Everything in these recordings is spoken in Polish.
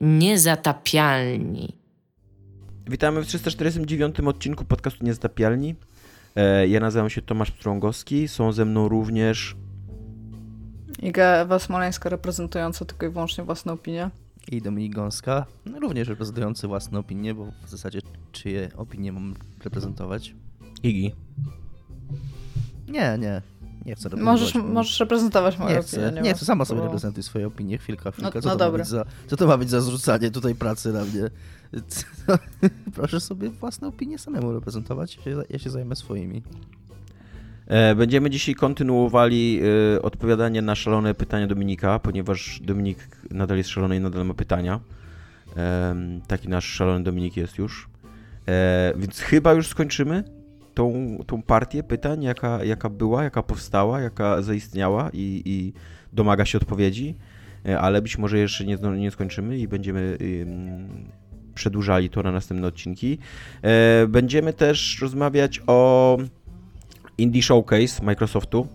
Niezatapialni. Witamy w 349 odcinku podcastu Niezatapialni. E, Ja nazywam się Tomasz Pstrągowski. Są ze mną również Iga Ewa Smoleńska reprezentująca tylko i wyłącznie własną opinię. I Dominik Gąska, również reprezentujący własne opinie, bo w zasadzie czyje opinie mam reprezentować? Igi. Nie, nie. Nie chcę reprezentować. Możesz, możesz reprezentować moją Nie opinię. chcę, nie chcę, sama sobie reprezentuj swoje opinie, chwilka, chwilka. No- co, no to ma dobra. być za, co to ma być za zrzucanie tutaj pracy na mnie? Proszę sobie własne opinie samemu reprezentować, ja się, ja się zajmę swoimi. E, Będziemy dzisiaj kontynuowali e, odpowiadanie na szalone pytania Dominika, ponieważ Dominik nadal jest szalony i nadal ma pytania. Taki nasz szalony Dominik jest już. E, Więc chyba już skończymy tą, tą partię pytań, jaka, jaka była, jaka powstała, jaka zaistniała i, i domaga się odpowiedzi, E, ale być może jeszcze nie, nie skończymy i będziemy przedłużali to na następne odcinki. E, Będziemy też rozmawiać o Indie Showcase Microsoftu,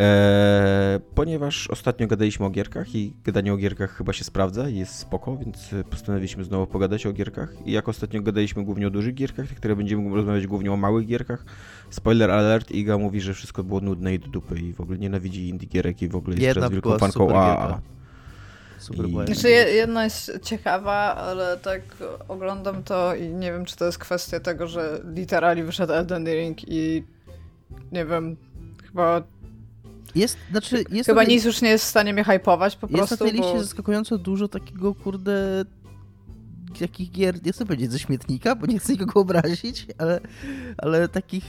e, ponieważ ostatnio gadaliśmy o gierkach i gadanie o gierkach chyba się sprawdza i jest spoko, więc e, postanowiliśmy znowu pogadać o gierkach. I jak ostatnio gadaliśmy głównie o dużych gierkach, tak teraz będziemy rozmawiać głównie o małych gierkach. Spoiler alert, Iga mówi, że wszystko było nudne i do dupy i w ogóle nienawidzi indie gierek i w ogóle jest Jedna teraz wielką fanką AAA. Super I- Znaczy, je- jedna jest ciekawa, ale tak oglądam to i nie wiem, czy to jest kwestia tego, że literalnie wyszedł Elden Ring i nie wiem, chyba, Jest, znaczy, jest chyba tej- nic już nie jest w stanie mnie hypować po Jest prostu, na tej liście bo... zaskakująco dużo takiego, kurde, takich gier, nie chcę powiedzieć ze śmietnika, bo nie chcę nikogo obrazić, ale, ale takich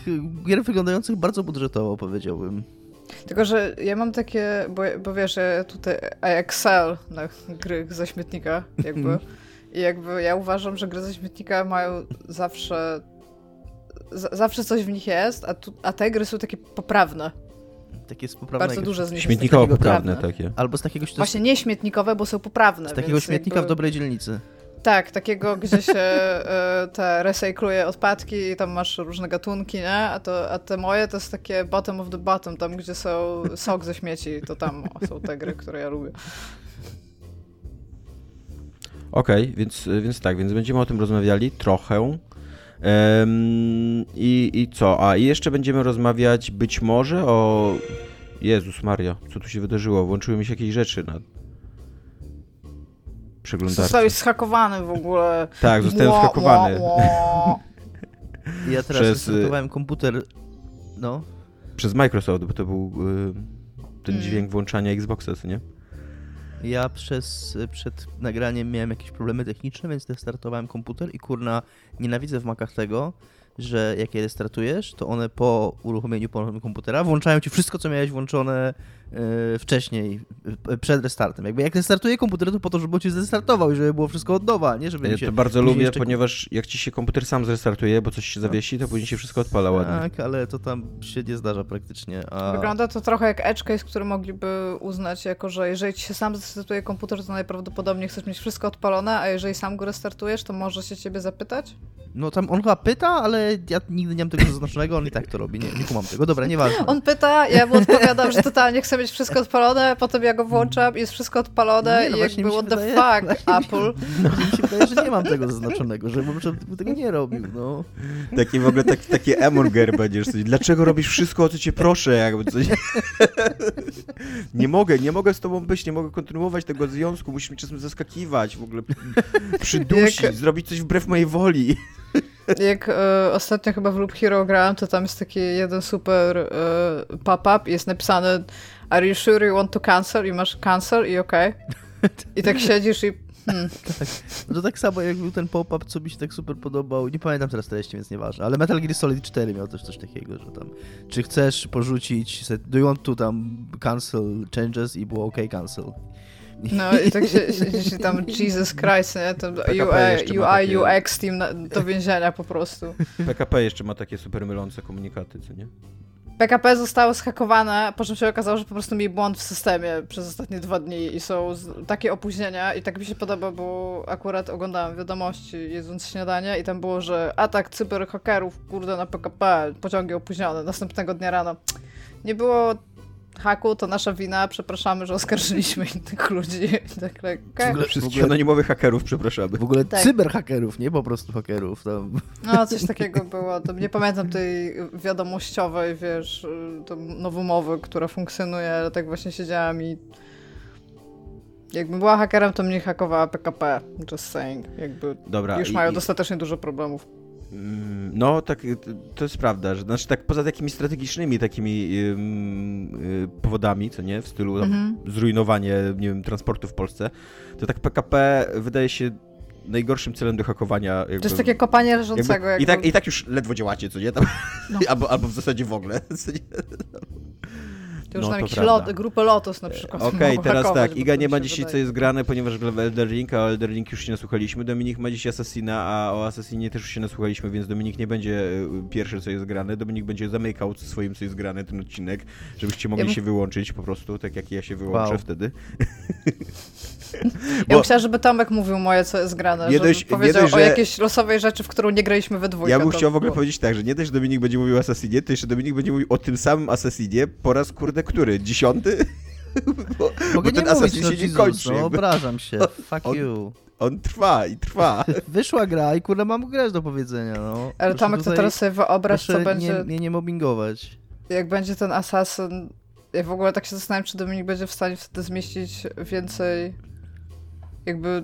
gier wyglądających bardzo budżetowo, powiedziałbym. Tylko, że ja mam takie, bo, bo wiesz, ja tutaj excel na gry ze śmietnika, jakby. Mhm. I jakby ja uważam, że gry ze śmietnika mają zawsze. z- Zawsze coś w nich jest, a, tu, a te gry są takie poprawne. Takie z poprawnego... Bardzo duże z nich takiego poprawne takie. Albo z takiego, Właśnie nie śmietnikowe, bo są poprawne. z takiego śmietnika jakby, w dobrej dzielnicy. Tak, takiego, gdzie się e, te recykluje odpadki i tam masz różne gatunki, nie? A, to, a te moje to jest takie bottom of the bottom, tam gdzie są sok ze śmieci, to tam są te gry, które ja lubię. Okej, więc, więc tak, więc będziemy o tym rozmawiali trochę. Em, i, I co? A i jeszcze będziemy rozmawiać być może o. Jezus Maria, co tu się wydarzyło? Włączyły mi się jakieś rzeczy na przeglądarce. Zostałeś zhakowany w ogóle. Tak, zostałem Ło, zhakowany. ło, ło. I ja teraz Przez, y- komputer, no, Przez Microsoft, bo to był y, ten Mm. dźwięk włączania Xboxa, co nie? Ja przez, przed nagraniem miałem jakieś problemy techniczne, więc restartowałem komputer i kurna, nienawidzę w Macach tego, że jak je restartujesz, to one po uruchomieniu komputera włączają ci wszystko, co miałeś włączone wcześniej, e, przed restartem. Jakby jak restartuję komputer, to po to, żeby on ci zrestartował i żeby było wszystko od nowa, nie? Żeby Ja to bardzo lubię, jeszcze- ponieważ jak ci się komputer sam zrestartuje, bo coś się zawiesi, to później się wszystko odpala ładnie. Tak, ale to tam się nie zdarza praktycznie. A... Wygląda to trochę jak edge case, który mogliby uznać jako, że jeżeli ci się sam zrestartuje komputer, to najprawdopodobniej chcesz mieć wszystko odpalone, a jeżeli sam go restartujesz, to może się ciebie zapytać? No tam on chyba pyta, ale ja nigdy nie mam tego zaznaczonego, on i tak to robi. Nie, nie kumam tego. Dobra, nieważne. On pyta, ja mu odpowiadam, że totalnie chcę mieć wszystko odpalone, potem ja go włączam i jest wszystko odpalone Nie, no i właśnie jakby what the wydaje- fuck, Apple. Mi się wydaje, że nie mam tego zaznaczonego, że po prostu bym tego nie robił, no. Taki w ogóle taki, taki emurger będziesz. Coś. Dlaczego robisz wszystko, o co cię proszę? Jakby coś. nie mogę, nie mogę z tobą być, nie mogę kontynuować tego związku, musisz mi czasem zaskakiwać, w ogóle przydusić, Jak- zrobić coś wbrew mojej woli. Jak e, ostatnio chyba w Loop Hero grałem, to tam jest taki jeden super e, pop-up i jest napisane Are you sure you want to cancel? I masz cancel i okej. I tak siedzisz i hmm, No to tak samo jak był ten pop-up, co mi się tak super podobał, nie pamiętam teraz treści, więc nieważne, ale Metal Gear Solid 4 miał też coś takiego, że tam, czy chcesz porzucić, do you want to tam cancel changes i było OK cancel. no i tak się, siedzisz i tam Jesus Christ, nie? Jeszcze UI, UI, UX team na, do więzienia po prostu. PKP jeszcze ma takie super mylące komunikaty, co nie? PKP zostało zhakowane, po czym się okazało, że po prostu mieli błąd w systemie przez ostatnie dwa dni i są takie opóźnienia i tak mi się podoba, bo akurat oglądałam wiadomości jedząc śniadanie i tam było, że atak cyberhakerów, kurde, na PKP, pociągi opóźnione, następnego dnia rano. Nie było haku, to nasza wina, przepraszamy, że oskarżyliśmy innych ludzi. Tak, tak, W ogóle- Wszystkich anonimowych hakerów przepraszamy. W ogóle Tak. cyberhakerów, nie po prostu hakerów. Tam. No, coś takiego było. To nie pamiętam tej wiadomościowej, wiesz, to nowomowy, która funkcjonuje, ale tak właśnie siedziałam i jakbym była hakerem, to mnie hakowała PKP. Just saying. Jakby Dobra. już i- mają i- dostatecznie dużo problemów. Mm, No, tak, y, to- jest prawda, że znaczy tak poza takimi strategicznymi takimi ym, y, powodami, co nie, w stylu Mhm. zrujnowanie, nie wiem, transportu w Polsce, to tak PKP wydaje się najgorszym celem do hakowania. Jakby, To jest takie kopanie leżącego. jakby, Jakby, i, tak, I tak już ledwo działacie, co nie? Tam, No. albo, albo w zasadzie w ogóle. Co to już no, jakieś prawda. lot, grupę Lotus na przykład. Okej, mogą teraz hakować, tak, Iga nie ma dzisiaj co wydaje. jest grane, ponieważ gra w Elder Ring, a o Elder Ring już się nasłuchaliśmy. Dominik ma dzisiaj Assassina, a o Assassinie też już się nasłuchaliśmy, więc Dominik nie będzie y, pierwszy co jest grane. Dominik będzie zamykał swoim co jest grane ten odcinek, żebyście mogli bym- się wyłączyć po prostu, tak jak ja się wyłączę Wow. wtedy. Ja Bo- myślała, żeby Tomek mówił moje, co jest grane, Nie żeby dość- powiedział dość, o że- jakiejś losowej rzeczy, w którą nie graliśmy we dwójkę. Ja bym chciał w ogóle było- powiedzieć tak, że nie też że Dominik będzie mówił o Assassinie, to jeszcze Dominik będzie mówił o tym samym Assassinie po raz kurde który? Dziesiąty? bo, Mogę bo ten nie mówić, Assassin no się nie Jesus, kończy. no obrażam się. Fuck On- you. On trwa i trwa. Wyszła gra i kurde mam grę do powiedzenia, no. Ale Proszę Tomek, to teraz sobie wyobraź, co będzie, Nie, mnie nie mobbingować. jak będzie ten asasyn. Ja w ogóle tak się zastanawiam, czy Dominik będzie w stanie wtedy zmieścić więcej jakby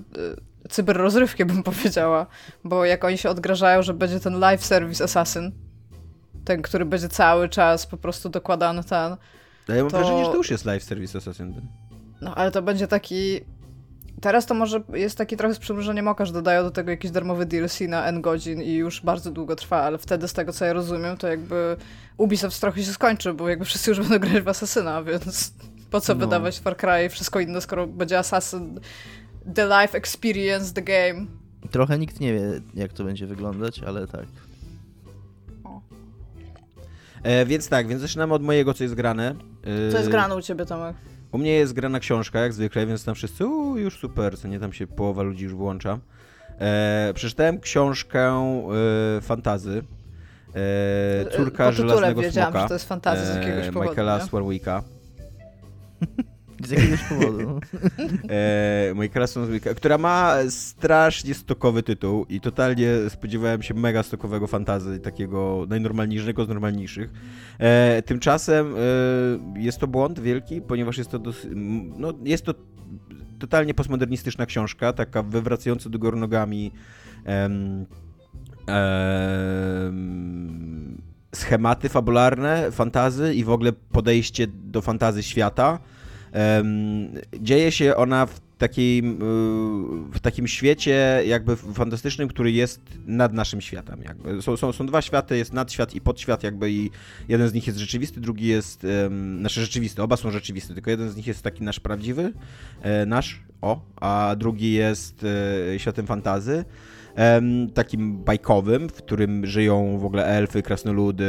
y, cyberrozrywki, bym powiedziała. Bo jak oni się odgrażają, że będzie ten live service assassin, ten, który będzie cały czas po prostu dokładany ten, Ja mam To- wrażenie, że to już jest live service Assassin. No, ale to będzie taki. Teraz to może jest taki trochę z przymrużeniem oka, że dodają do tego jakiś darmowy DLC na N godzin i już bardzo długo trwa, ale wtedy z tego co ja rozumiem, to jakby Ubisoft trochę się skończy, bo jakby wszyscy już będą grać w Assassina, więc po co No. wydawać Far Cry i wszystko inne, skoro będzie Assassin, the life experience, the game. Trochę nikt nie wie, jak to będzie wyglądać, ale tak. E, więc tak, więc zaczynamy od mojego, co jest grane. E, Co jest grane u ciebie, Tomek? U mnie jest grana książka, jak zwykle, więc tam wszyscy, u, już super, co nie, tam się połowa ludzi już włącza. E, przeczytałem książkę e, fantazy. E, Córka po Żelaznego wiedziałam, Smoka. że to jest fantazja z jakiegoś e, powodu. Michaela nie? Swarwicka. Z jakiegoś powodu. e, Swarwicka, która ma strasznie stokowy tytuł i totalnie spodziewałem się mega stokowego fantazy, takiego najnormalniejszego z normalniejszych. E, tymczasem e, jest to błąd wielki, ponieważ jest to, dos- m, no, jest to totalnie postmodernistyczna książka, taka wywracająca do góry nogami em, em, schematy fabularne fantazy i w ogóle podejście do fantazy świata. Dzieje się ona w takim, y, w takim świecie jakby fantastycznym, który jest nad naszym światem. Jakby. Są, są, są dwa światy, jest nadświat i podświat jakby i jeden z nich jest rzeczywisty, drugi jest, um, znaczy rzeczywisty, oba są rzeczywiste, tylko jeden z nich jest taki nasz prawdziwy, e, nasz, o, a drugi jest e, światem fantazy. Takim bajkowym, w którym żyją w ogóle elfy, krasnoludy,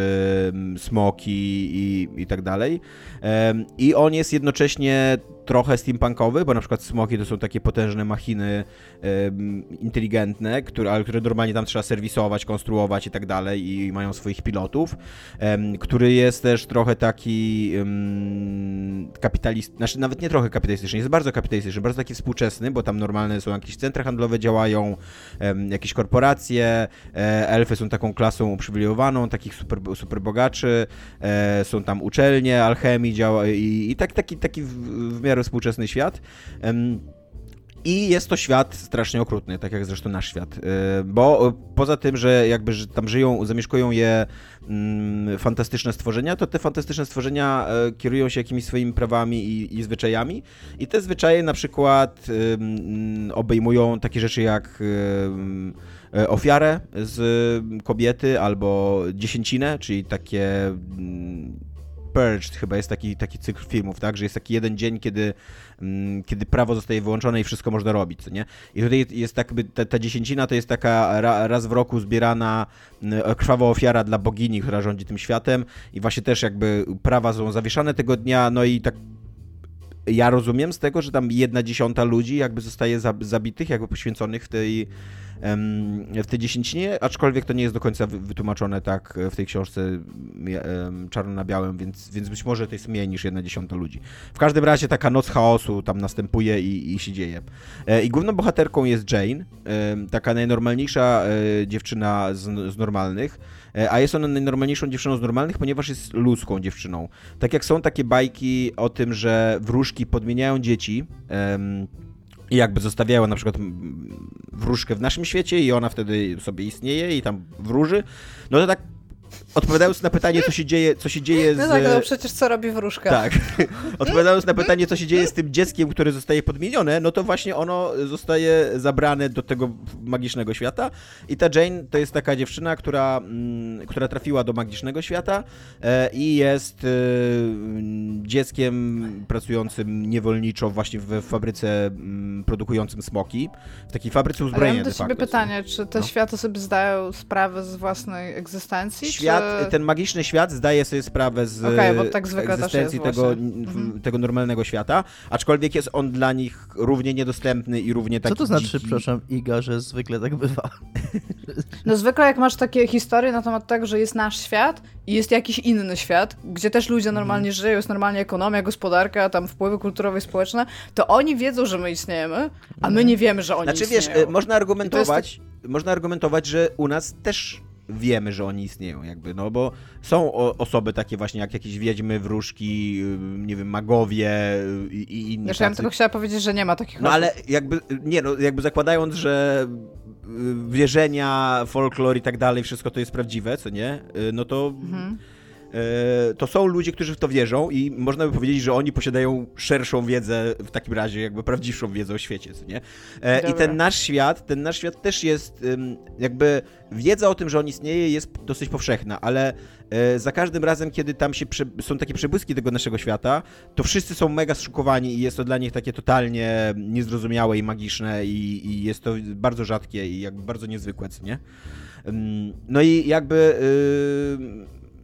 smoki i, i tak dalej. I on jest jednocześnie trochę steampunkowy, bo na przykład smoki to są takie potężne machiny inteligentne, które, ale które normalnie tam trzeba serwisować, konstruować i tak dalej i mają swoich pilotów, który jest też trochę taki um, kapitalist, znaczy nawet nie trochę kapitalistyczny, jest bardzo kapitalistyczny, bardzo taki współczesny, bo tam normalne są jakieś centra handlowe działają, jakieś korporacje, e, elfy są taką klasą uprzywilejowaną, takich super, super bogaczy, e, są tam uczelnie, alchemii działa i, i tak, taki, taki w, w miarę współczesny świat. I jest to świat strasznie okrutny, tak jak zresztą nasz świat. E, Bo e, poza tym, że jakby tam żyją, zamieszkują je mm, fantastyczne stworzenia, to te fantastyczne stworzenia e, kierują się jakimiś swoimi prawami i, i zwyczajami. I te zwyczaje na przykład ym, obejmują takie rzeczy jak ofiarę z kobiety albo dziesięcinę, czyli takie mm, Purged chyba jest taki, taki cykl filmów, tak, że jest taki jeden dzień, kiedy, mm, kiedy prawo zostaje wyłączone i wszystko można robić, co nie? I tutaj jest tak, by ta, ta dziesięcina to jest taka ra, raz w roku zbierana mm, krwawa ofiara dla bogini, która rządzi tym światem i właśnie też jakby prawa są zawieszane tego dnia, no i tak ja rozumiem z tego, że tam jedna dziesiąta ludzi jakby zostaje za- zabitych, jakby poświęconych w tej, w tej dziesięcinie, aczkolwiek to nie jest do końca wy- wytłumaczone tak w tej książce czarno na białym, więc, więc być może to jest mniej niż jedna dziesiąta ludzi. W każdym razie taka noc chaosu tam następuje i, i się dzieje. E, I główną bohaterką jest Jane, taka najnormalniejsza e, dziewczyna z, z normalnych, e, a jest ona najnormalniejszą dziewczyną z normalnych, ponieważ jest ludzką dziewczyną. Tak jak są takie bajki o tym, że wróżki podmieniają dzieci, i jakby zostawiają na przykład wróżkę w naszym świecie i ona wtedy sobie istnieje i tam wróży, no to tak odpowiadając na pytanie, co się dzieje, co się dzieje z... No tak, no przecież co robi wróżka? Tak. Odpowiadając na pytanie, co się dzieje z tym dzieckiem, które zostaje podmienione, no to właśnie ono zostaje zabrane do tego magicznego świata. I ta Jane to jest taka dziewczyna, która, mm, która trafiła do magicznego świata e, i jest e, dzieckiem pracującym niewolniczo właśnie w fabryce mm, produkującym smoki. W takiej fabryce Ale ja uzbrojenia mam do ciebie pytanie, czy te No. światy sobie zdają sprawę z własnej egzystencji? Świat, czy... ten magiczny świat zdaje sobie sprawę z bo tak egzystencji tego, Mhm. tego normalnego świata, aczkolwiek jest on dla nich równie niedostępny i równie taki Co to znaczy, dziki. przepraszam, Iga, że zwykle tak bywa? No zwykle jak masz takie historie na temat tego, że jest nasz świat i jest jakiś inny świat, gdzie też ludzie Mhm. normalnie żyją, jest normalnie ekonomia, gospodarka, tam wpływy kulturowe i społeczne, to oni wiedzą, że my istniejemy, a my nie wiemy, że oni Znaczy wiesz, istnieją. e, można argumentować, można argumentować, że u nas też wiemy, że oni istnieją, jakby, no bo są o, osoby takie właśnie jak jakieś wiedźmy, wróżki, nie wiem, magowie y, i, i Wiesz, ja bym tylko chciała powiedzieć, że nie ma takich No osób. ale jakby, nie no, jakby zakładając, że y, wierzenia, folklor i tak dalej, wszystko to jest prawdziwe, co nie? Y, No to Mhm. Y, to są ludzie, którzy w to wierzą i można by powiedzieć, że oni posiadają szerszą wiedzę, w takim razie jakby prawdziwszą wiedzę o świecie, co nie? E, I ten nasz świat, ten nasz świat też jest jakby wiedza o tym, że on istnieje jest dosyć powszechna, ale e, za każdym razem, kiedy tam się są takie przebłyski tego naszego świata, to wszyscy są mega zszokowani i jest to dla nich takie totalnie niezrozumiałe i magiczne i, i jest to bardzo rzadkie i jakby bardzo niezwykłe, co nie? No i jakby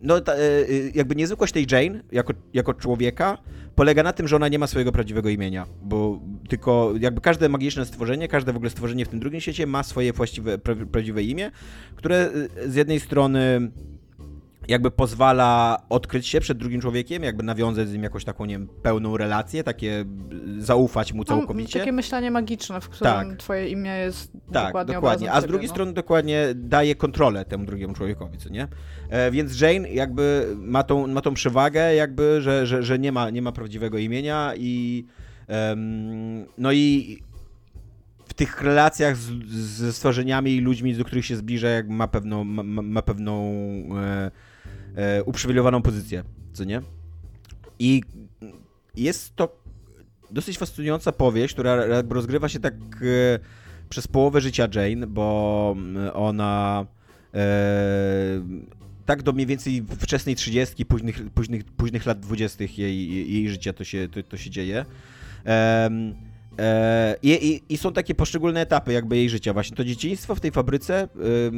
no ta, y, y, jakby niezwykłość tej Jane jako, jako człowieka polega na tym, że ona nie ma swojego prawdziwego imienia, bo tylko jakby każde magiczne stworzenie, każde w ogóle stworzenie w tym drugim świecie ma swoje właściwe, pra, prawdziwe imię, które y, z jednej strony jakby pozwala odkryć się przed drugim człowiekiem, jakby nawiązać z nim jakąś taką, nie wiem, pełną relację, takie y, zaufać mu No, całkowicie. takie myślenie magiczne, w którym Tak. twoje imię jest Tak, dokładnie dokładnie. A z drugiej no. strony dokładnie daje kontrolę temu drugiemu człowiekowi, co nie? E, więc Jane jakby ma tą, ma tą przewagę, jakby, że, że, że nie, ma, nie ma prawdziwego imienia i em, no i w tych relacjach z, ze stworzeniami i ludźmi, do których się zbliża, jak ma pewną, ma, ma- ma pewną e, e, uprzywilejowaną pozycję, co nie? I jest to dosyć fascynująca powieść, która rozgrywa się tak e, przez połowę życia Jane, bo mm, ona e, tak do mniej więcej wczesnej 30, późnych, późnych, późnych lat 20. jej, jej życia to się, to, to się dzieje. I, i, I są takie poszczególne etapy jakby jej życia. Właśnie to dzieciństwo w tej fabryce,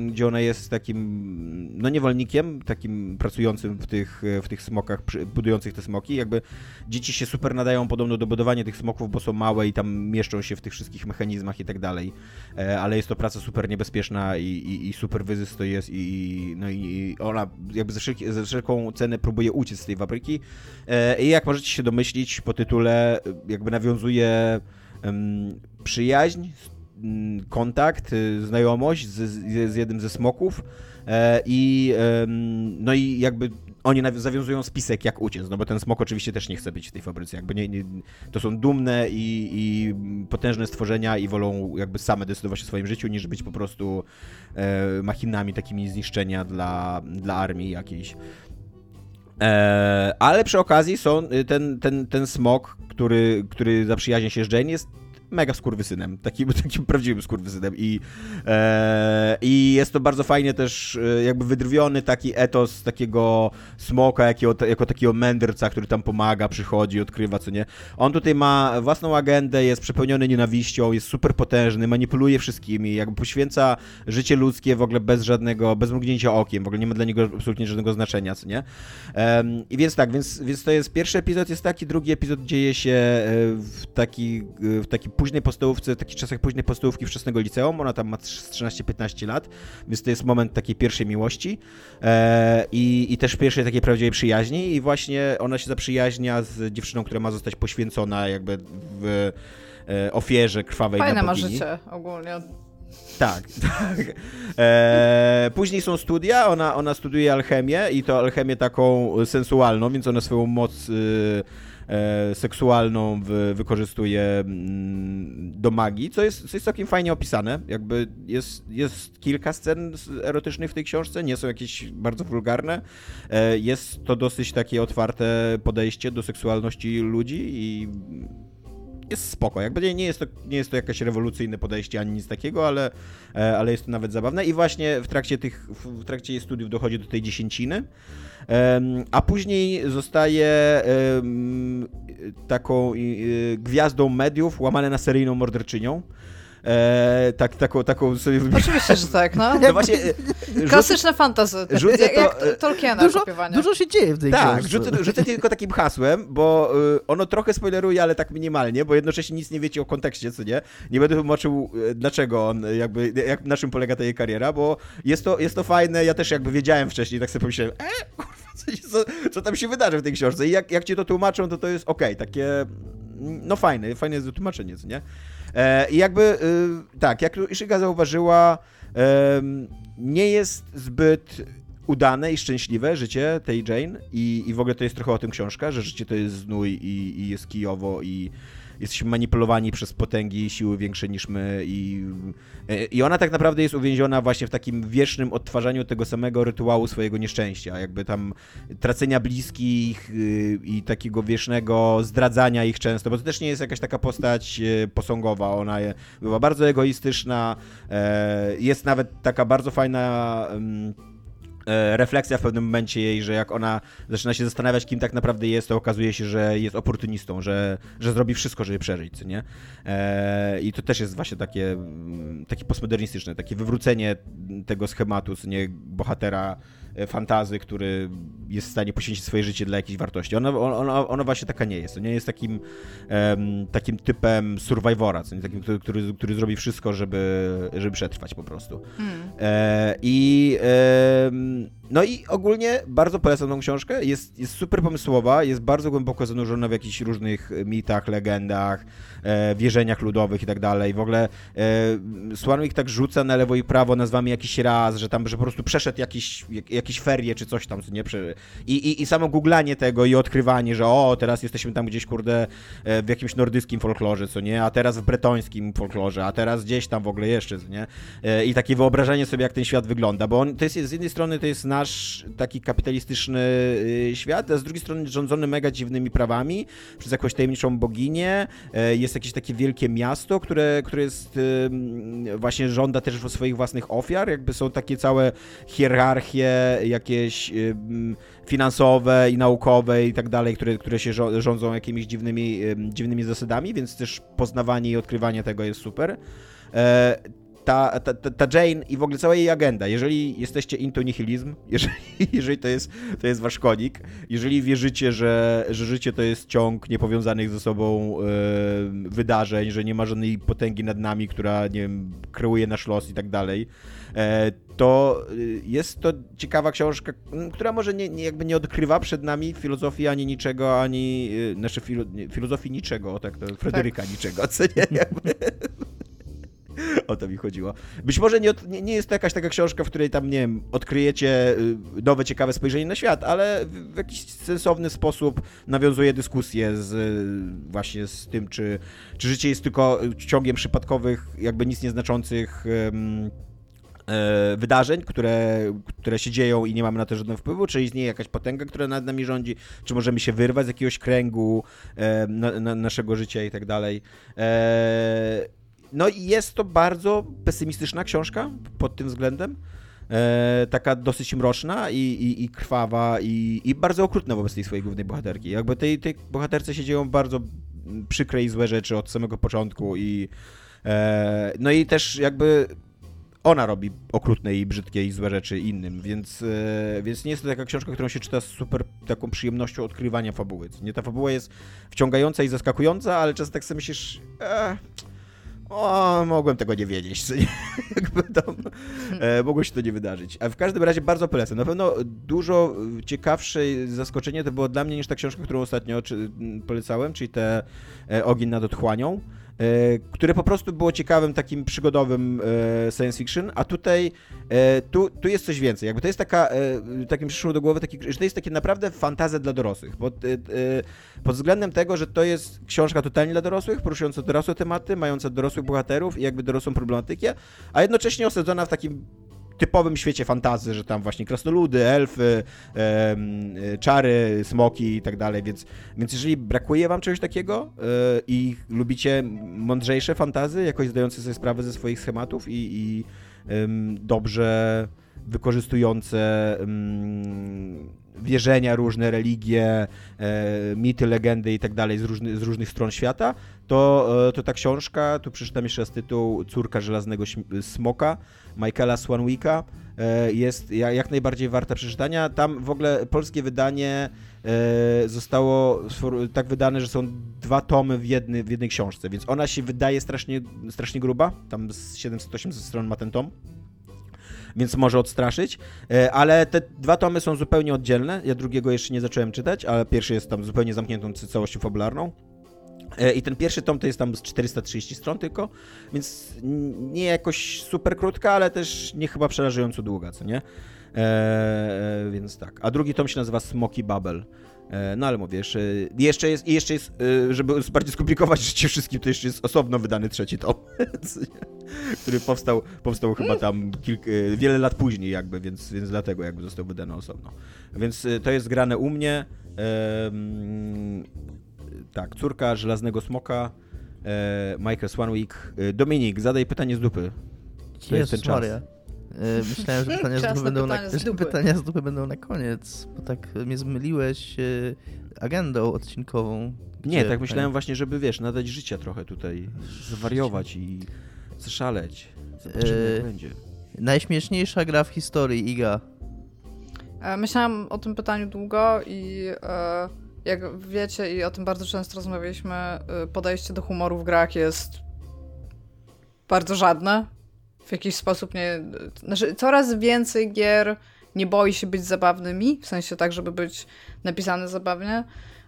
gdzie ona jest takim, no niewolnikiem, takim pracującym w tych, w tych smokach, budujących te smoki. Jakby dzieci się super nadają podobno do budowania tych smoków, bo są małe i tam mieszczą się w tych wszystkich mechanizmach i tak dalej. E, ale jest to praca super niebezpieczna i, i, i super wyzysk to jest i, no i ona jakby ze, wszelki, ze wszelką cenę próbuje uciec z tej fabryki. E, I jak możecie się domyślić, po tytule e, jakby nawiązuje przyjaźń, s- m, kontakt, y, znajomość z, z, z jednym ze smoków e, i no i jakby oni zawiązują spisek, jak uciec, no bo ten smok oczywiście też nie chce być w tej fabryce, jakby nie, nie, to są dumne i, i potężne stworzenia i wolą jakby same decydować o swoim życiu, niż być po prostu e, machinami takimi zniszczenia dla, dla armii jakiejś. E, ale przy okazji są y, ten, ten, ten smok, który, który zaprzyjaźnia się z Jane, jest mega skurwysynem, takim, takim prawdziwym skurwysynem i, e, i jest to bardzo fajnie też e, jakby wydrwiony taki etos takiego smoka, jakiego, jako takiego mędrca, który tam pomaga, przychodzi, odkrywa, co nie. On tutaj ma własną agendę, jest przepełniony nienawiścią, jest super potężny, manipuluje wszystkimi, jakby poświęca życie ludzkie w ogóle bez żadnego, bez mrugnięcia okiem, w ogóle nie ma dla niego absolutnie żadnego znaczenia, co nie? Em, I więc tak, więc, więc to jest pierwszy epizod jest taki, drugi epizod dzieje się e, w taki, w taki późnej podstawówce, w takich czasach późnej podstawówki wczesnego liceum, ona tam ma 13-15 lat, więc to jest moment takiej pierwszej miłości e, i, i też pierwszej takiej prawdziwej przyjaźni i właśnie ona się zaprzyjaźnia z dziewczyną, która ma zostać poświęcona jakby w e, ofierze krwawej Fajne na ma życie ogólnie. Tak, tak. E, później są studia, ona, ona studiuje alchemię i to alchemię taką sensualną, więc ona swoją moc y, e, seksualną wy, wykorzystuje mm, do magii, co jest, co jest całkiem fajnie opisane. Jakby jest, jest kilka scen erotycznych w tej książce, nie są jakieś bardzo wulgarne. E, jest to dosyć takie otwarte podejście do seksualności ludzi i jest spoko. Jakby nie, nie, jest to, nie jest to jakieś rewolucyjne podejście ani nic takiego, ale, e, ale jest to nawet zabawne. I właśnie w trakcie tych, w trakcie jej studiów dochodzi do tej dziesięciny, a później zostaje taką y, gwiazdą mediów, łamane na seryjną morderczynią. E, tak, taką, taką sobie Oczywiście, że tak, no. No właśnie, e, rzucę- Klasyczne fantasy. rzucę jak, jak to, e, Tolkiena Dużo, dużo się dzieje w tej Tak, książce. rzucę, rzucę tylko takim hasłem, bo y, ono trochę spoileruje, ale tak minimalnie, bo jednocześnie nic nie wiecie o kontekście, co nie? Nie będę tłumaczył, dlaczego on, jakby, jak, na czym polega ta jej kariera, bo jest to, jest to fajne, ja też jakby wiedziałem wcześniej, tak sobie pomyślałem, e, kurwa, co, co, tam się wydarzy w tej książce i jak, jak ci to tłumaczą, to to jest okej, takie, mm, no fajne, fajne jest tłumaczenie, co nie? E, I jakby, y, tak, jak Ishiga zauważyła, nie jest zbyt udane i szczęśliwe życie tej Jane i, i w ogóle to jest trochę o tym książka, że życie to jest znój i, i jest kijowo i jesteśmy manipulowani przez potęgi siły większe niż my i, i ona tak naprawdę jest uwięziona właśnie w takim wiecznym odtwarzaniu tego samego rytuału swojego nieszczęścia, jakby tam tracenia bliskich y, i takiego wiecznego zdradzania ich często, bo to też nie jest jakaś taka postać y, posągowa, ona była bardzo egoistyczna, e, jest nawet taka bardzo fajna e, refleksja w pewnym momencie jej, że jak ona zaczyna się zastanawiać, kim tak naprawdę jest, to okazuje się, że jest oportunistą, że, że zrobi wszystko, żeby przeżyć, co nie? E, I to też jest właśnie takie, mm, takie postmodernistyczne, takie wywrócenie tego schematu, co nie, bohatera e, fantazy, który jest w stanie poświęcić swoje życie dla jakiejś wartości. Ona, ona, ona właśnie taka nie jest. To nie jest takim, em, takim typem survivora, co nie? takim, który, który, który zrobi wszystko, żeby, żeby przetrwać po prostu. Hmm. E, I em, no i ogólnie bardzo polecam tą książkę. Jest, jest super pomysłowa, jest bardzo głęboko zanurzona w jakichś różnych mitach, legendach, e, wierzeniach ludowych i tak dalej. W ogóle e, Swanwick tak rzuca na lewo i prawo nazwami jakiś raz, że tam, że po prostu przeszedł jakiś, jak, jakieś ferie czy coś tam, co nie? I, i, I samo googlanie tego i odkrywanie, że o, teraz jesteśmy tam gdzieś, kurde, e, w jakimś nordyckim folklorze, co nie? A teraz w bretońskim folklorze, a teraz gdzieś tam w ogóle jeszcze, co nie? E, I takie wyobrażenie sobie, jak ten świat wygląda, bo on, to jest z jednej strony to jest nasz taki kapitalistyczny y, świat, a z drugiej strony rządzony mega dziwnymi prawami przez jakąś tajemniczą boginię. E, Jest jakieś takie wielkie miasto, które, które jest ym, właśnie żąda też swoich własnych ofiar, jakby są takie całe hierarchie jakieś ym, finansowe i naukowe i tak dalej, które, które się rządzą jakimiś dziwnymi, ym, dziwnymi zasadami, więc też poznawanie i odkrywanie tego jest super. E, ta, ta, ta, Jane i w ogóle cała jej agenda, jeżeli jesteście into nihilizm, jeżeli, jeżeli to, jest, to jest wasz konik, jeżeli wierzycie, że, że życie to jest ciąg niepowiązanych ze sobą e, wydarzeń, że nie ma żadnej potęgi nad nami, która, nie wiem, kreuje nasz los i tak dalej, to y, jest to ciekawa książka, m, która może nie, nie, jakby nie odkrywa przed nami filozofii ani niczego, ani, y, znaczy filo, filozofii niczego, o tak, to Fryderyka niczego, co nie, jakby. O to mi chodziło. Być może nie, nie, nie jest to jakaś taka książka, w której tam, nie wiem, odkryjecie y, nowe, ciekawe spojrzenie na świat, ale w, jakiś sensowny sposób nawiązuje dyskusję z właśnie z tym, czy, czy życie jest tylko ciągiem przypadkowych, jakby nic nieznaczących e, wydarzeń, które, które się dzieją i nie mamy na to żadnego wpływu, czy istnieje jakaś potęga, która nad nami rządzi, czy możemy się wyrwać z jakiegoś kręgu e, na, na, naszego życia i tak dalej. E, no i jest to bardzo pesymistyczna książka pod tym względem. E, taka dosyć mroczna i, i, i krwawa i, i bardzo okrutna wobec tej swojej głównej bohaterki. Jakby tej, tej bohaterce się dzieją bardzo przykre i złe rzeczy od samego początku i e, no i też jakby ona robi okrutne i brzydkie i złe rzeczy innym, więc, e, więc nie jest to taka książka, którą się czyta z super taką przyjemnością odkrywania fabuły. Nie, ta fabuła jest wciągająca i zaskakująca, ale czasem tak sobie myślisz, e, o, mogłem tego nie wiedzieć, jakby tam, e, mogło się to nie wydarzyć. A w każdym razie bardzo polecam. Na pewno dużo ciekawsze zaskoczenie to było dla mnie niż ta książka, którą ostatnio czy, polecałem, czyli te e, Ogień nad otchłanią. E, które po prostu było ciekawym, takim przygodowym e, science fiction, a tutaj e, tu, tu jest coś więcej. Jakby to jest taka, takim przyszło do głowy, taki, że to jest takie naprawdę fantazja dla dorosłych. Pod, pod względem tego, że to jest książka totalnie dla dorosłych, poruszająca dorosłe tematy, mająca dorosłych bohaterów i jakby dorosłą problematykę, a jednocześnie osadzona w takim typowym świecie fantazy, że tam właśnie krasnoludy, elfy, e, czary, smoki i tak dalej, więc, więc jeżeli brakuje wam czegoś takiego e, i lubicie mądrzejsze fantazy, jakoś zdające sobie sprawę ze swoich schematów i, i e, dobrze wykorzystujące wierzenia różne, religie, e, mity, legendy i tak dalej z, różny, z różnych stron świata, to, e, to ta książka, tu przeczytam jeszcze raz tytuł Córka Żelaznego Smoka, Michaela Swanwicka, e, jest jak najbardziej warta przeczytania. Tam w ogóle polskie wydanie zostało tak wydane, że są dwa tomy w, jedny, w jednej książce, więc ona się wydaje strasznie, strasznie gruba, tam z 700-800 stron ma ten tom więc może odstraszyć. E, ale te dwa tomy są zupełnie oddzielne. Ja drugiego jeszcze nie zacząłem czytać, ale pierwszy jest tam zupełnie zamkniętą całością fabularną. E, I ten pierwszy tom to jest tam z 430 stron tylko, więc nie jakoś super krótka, ale też nie chyba przerażająco długa, co nie? Eee, więc tak. A drugi tom się nazywa Smoky Bubble. E, no ale mówię, jeszcze, jeszcze jest, jeszcze jest, e, żeby bardziej skomplikować życie wszystkim, to jeszcze jest osobno wydany trzeci tom, który powstał, powstał chyba tam kilk, wiele lat później jakby, więc, więc dlatego jakby został wydany osobno. Więc to jest grane u mnie. Tak, córka Żelaznego Smoka, Michael Swanwick. Dominik, zadaj pytanie z dupy. To jest ten czas. Maria. E, myślałem, że pytania, z dupy, będą na, z dupy. pytania z dupy będą na koniec, bo tak mnie zmyliłeś e, agendą odcinkową. Nie, tak myślałem właśnie, żeby wiesz, nadać życia trochę tutaj, zwariować i zaszaleć. Zobaczymy, jak e, będzie. Najśmieszniejsza gra w historii, Iga. Myślałam o tym pytaniu długo i jak wiecie i o tym bardzo często rozmawialiśmy, podejście do humoru w grach jest bardzo żadne w jakiś sposób nie. Znaczy, coraz więcej gier nie boi się być zabawnymi, w sensie tak, żeby być napisane zabawnie.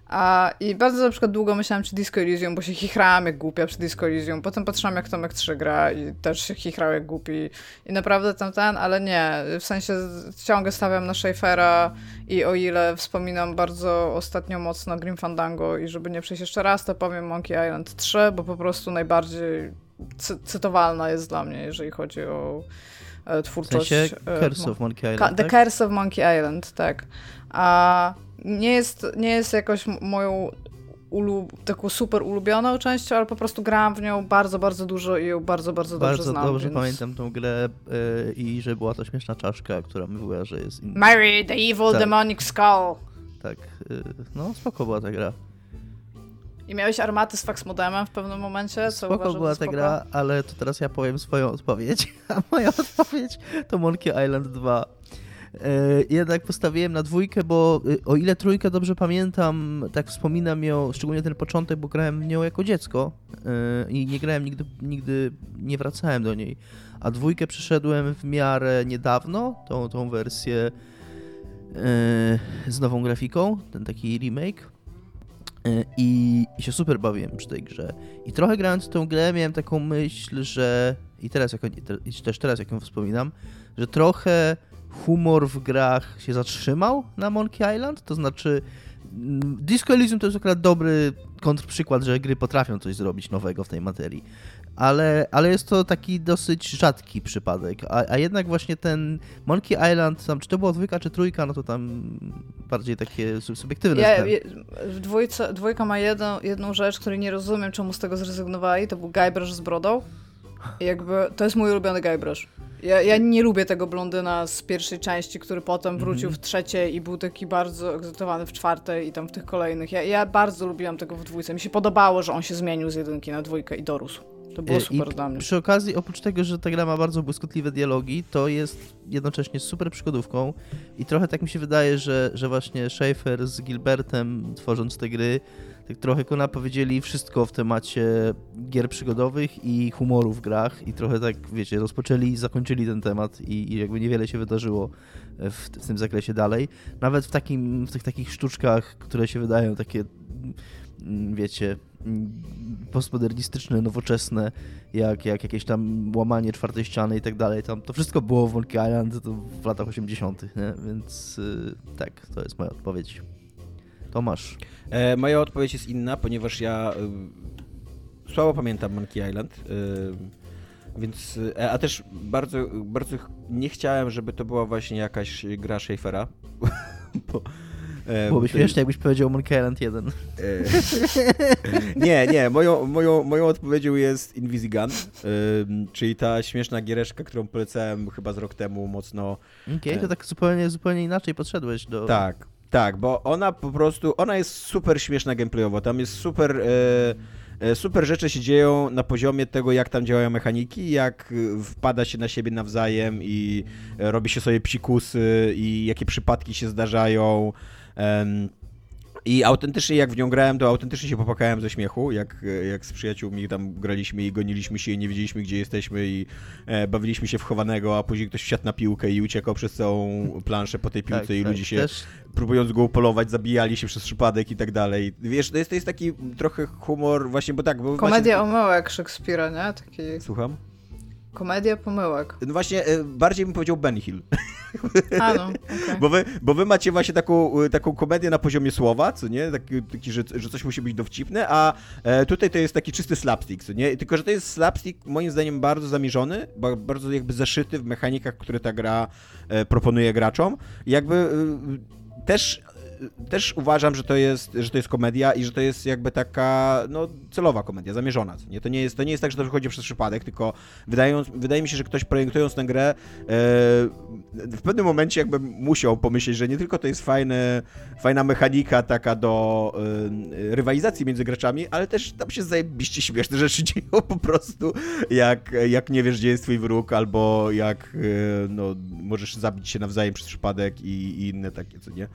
A, I bardzo na przykład długo myślałam przy Disco Elysium, bo się chichrałam jak głupia przy Disco Elysium. Potem patrzyłam jak Tomek 3 gra i też się chichrał jak głupi. I naprawdę tam ten, ale nie. W sensie ciągle stawiam na Schaeffera i o ile wspominam bardzo ostatnio mocno Grim Fandango i żeby nie przejść jeszcze raz, to powiem Monkey Island 3, bo po prostu najbardziej cy cytowalna jest dla mnie, jeżeli chodzi o e, twórczość. W sensie e, Curse of Monkey Island. The tak? Curse of Monkey Island, tak. A nie jest, nie jest jakoś moją ulub, taką super ulubioną częścią, ale po prostu grałam w nią bardzo, bardzo dużo i ją bardzo, bardzo dobrze bardzo znam. Bardzo dobrze więc... pamiętam tą grę yy, i że była to śmieszna czaszka, która mówiła, że jest... In... Mary, the evil tak. demonic skull. Tak, yy, no spoko była ta gra. I miałeś armaty z fax modemem w pewnym momencie, co Spoko była ta gra, ale to teraz ja powiem swoją odpowiedź. A moja odpowiedź to Monkey Island 2. E, jednak postawiłem na dwójkę, bo y, o ile trójkę dobrze pamiętam, tak wspominam ją, szczególnie ten początek, bo grałem w nią jako dziecko e, i nie grałem nigdy, nigdy nie wracałem do niej. A dwójkę przeszedłem w miarę niedawno, tą, tą wersję e, z nową grafiką, ten taki remake. E, I, I, się super bawiłem przy tej grze. I trochę grając w tę grę miałem taką myśl, że i teraz, jako, i też teraz jak ją wspominam, że trochę humor w grach się zatrzymał na Monkey Island, to znaczy mm, Disco Elysium to jest akurat dobry kontrprzykład, że gry potrafią coś zrobić nowego w tej materii ale, ale jest to taki dosyć rzadki przypadek. A, a jednak właśnie ten Monkey Island, tam czy to była dwójka czy trójka, no to tam bardziej takie subiektywne ja, w dwójce, Dwójka ma jedną, jedną rzecz, której nie rozumiem, czemu z tego zrezygnowali, to był Guybrush z brodą. Jakby, to jest mój ulubiony Guybrush. Ja, ja nie lubię tego blondyna z pierwszej części, który potem mhm. wrócił w trzeciej i był taki bardzo egzytowany w czwartej i tam w tych kolejnych. Ja, ja bardzo lubiłam tego w dwójce. Mi się podobało, że on się zmienił z jedynki na dwójkę i dorósł. To było E, super I dla mnie. przy okazji, oprócz tego, że ta gra ma bardzo błyskotliwe dialogi, to jest jednocześnie super przygodówką i trochę tak mi się wydaje, że, że właśnie Schaefer z Gilbertem tworząc te gry, tak trochę Kona powiedzieli wszystko w temacie gier przygodowych i humoru w grach i trochę tak, wiecie, rozpoczęli i zakończyli ten temat i, i jakby niewiele się wydarzyło w, w tym zakresie dalej. Nawet w, takim, w tych takich sztuczkach, które się wydają takie, mm, wiecie, mm, postmodernistyczne, nowoczesne, jak, jak jakieś tam łamanie czwartej ściany i tak dalej. Tam to wszystko było w Monkey Island w latach 80., nie? więc y, tak, to jest moja odpowiedź. Tomasz. E, moja odpowiedź jest inna, ponieważ ja y, słabo pamiętam Monkey Island. Y, więc, e, a też bardzo, bardzo nie chciałem, żeby to była właśnie jakaś gra Schaeffera. bo, e, Byłoby śmiesznie, jakbyś powiedział Monkey Island 1. E, nie, nie, moją, moją, moją odpowiedzią jest Invisigun, ym, czyli ta śmieszna giereszka, którą polecałem chyba z rok temu mocno. Okej, to tak zupełnie, zupełnie inaczej podszedłeś do... Tak, tak, bo ona po prostu, ona jest super śmieszna gameplayowo, tam jest super... E, e, Super rzeczy się dzieją na poziomie tego, jak tam działają mechaniki, jak e, wpada się na siebie nawzajem i robi się sobie psikusy i jakie przypadki się zdarzają. I autentycznie jak w nią grałem, to autentycznie się popłakałem ze śmiechu, jak, jak z przyjaciółmi tam graliśmy i goniliśmy się i nie wiedzieliśmy, gdzie jesteśmy i e, bawiliśmy się w chowanego, a później ktoś wsiadł na piłkę i uciekał przez całą planszę po tej piłce tak, i tak. ludzie się, Też, próbując go upolować, zabijali się przez przypadek i tak dalej. Wiesz, to jest, to jest taki trochę humor właśnie, bo tak, bo Komedia właśnie... omyłek Szekspira, nie? Taki... Słucham? Komedia pomyłek. No właśnie, e, bardziej bym powiedział Ben Hill. A no, okej. Bo wy, bo wy macie właśnie taką, y, taką komedię na poziomie słowa, co nie? Taki, taki że, że coś musi być dowcipne, a e, tutaj to jest taki czysty slapstick, co nie? Tylko, że to jest slapstick moim zdaniem bardzo zamierzony, ba- bardzo jakby zaszyty w mechanikach, które ta gra e, proponuje graczom. I jakby też też uważam, że to jest, że to jest komedia i że to jest jakby taka no, celowa komedia, zamierzona. Nie? To, nie jest, to nie jest tak, że to wychodzi przez przypadek, tylko wydają, wydaje mi się, że ktoś projektując tę grę e, w pewnym momencie jakby musiał pomyśleć, że nie tylko to jest fajne, fajna mechanika taka do e, rywalizacji między graczami, ale też tam się zajebiście śmieszne rzeczy dzieją po prostu, jak, jak nie wiesz, gdzie jest twój wróg, albo jak e, no, możesz zabić się nawzajem przez przypadek i, i inne takie, co nie?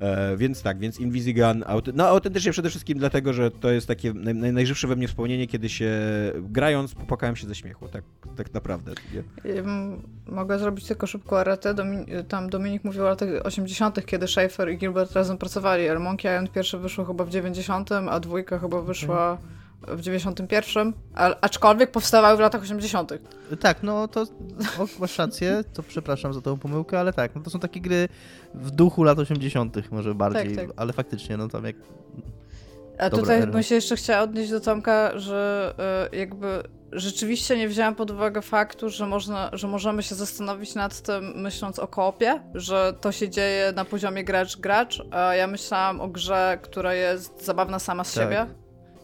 E, więc tak, więc Invisigun, aut- no autentycznie przede wszystkim dlatego, że to jest takie naj, naj, najżywsze we mnie wspomnienie, kiedy się grając popłakałem się ze śmiechu, tak, tak naprawdę. Mogę zrobić tylko szybko aretę. Domin tam Dominik mówił o latach 80., kiedy Schaefer i Gilbert razem pracowali, ale Monkey Island pierwsze wyszło chyba w 90., a dwójka chyba wyszła w 91, a, aczkolwiek powstawały w latach 80. tak, no to o, masz rację, to przepraszam za tą pomyłkę, ale tak, no to są takie gry w duchu lat 80. może bardziej, tak. ale faktycznie, no tam jak... A Dobra, tutaj bym się jeszcze chciała odnieść do Tomka, że y, jakby rzeczywiście nie wzięłam pod uwagę faktu, że, można, że możemy się zastanowić nad tym, myśląc o koopie, że to się dzieje na poziomie gracz-gracz, a ja myślałam o grze, która jest zabawna sama z Tak. siebie.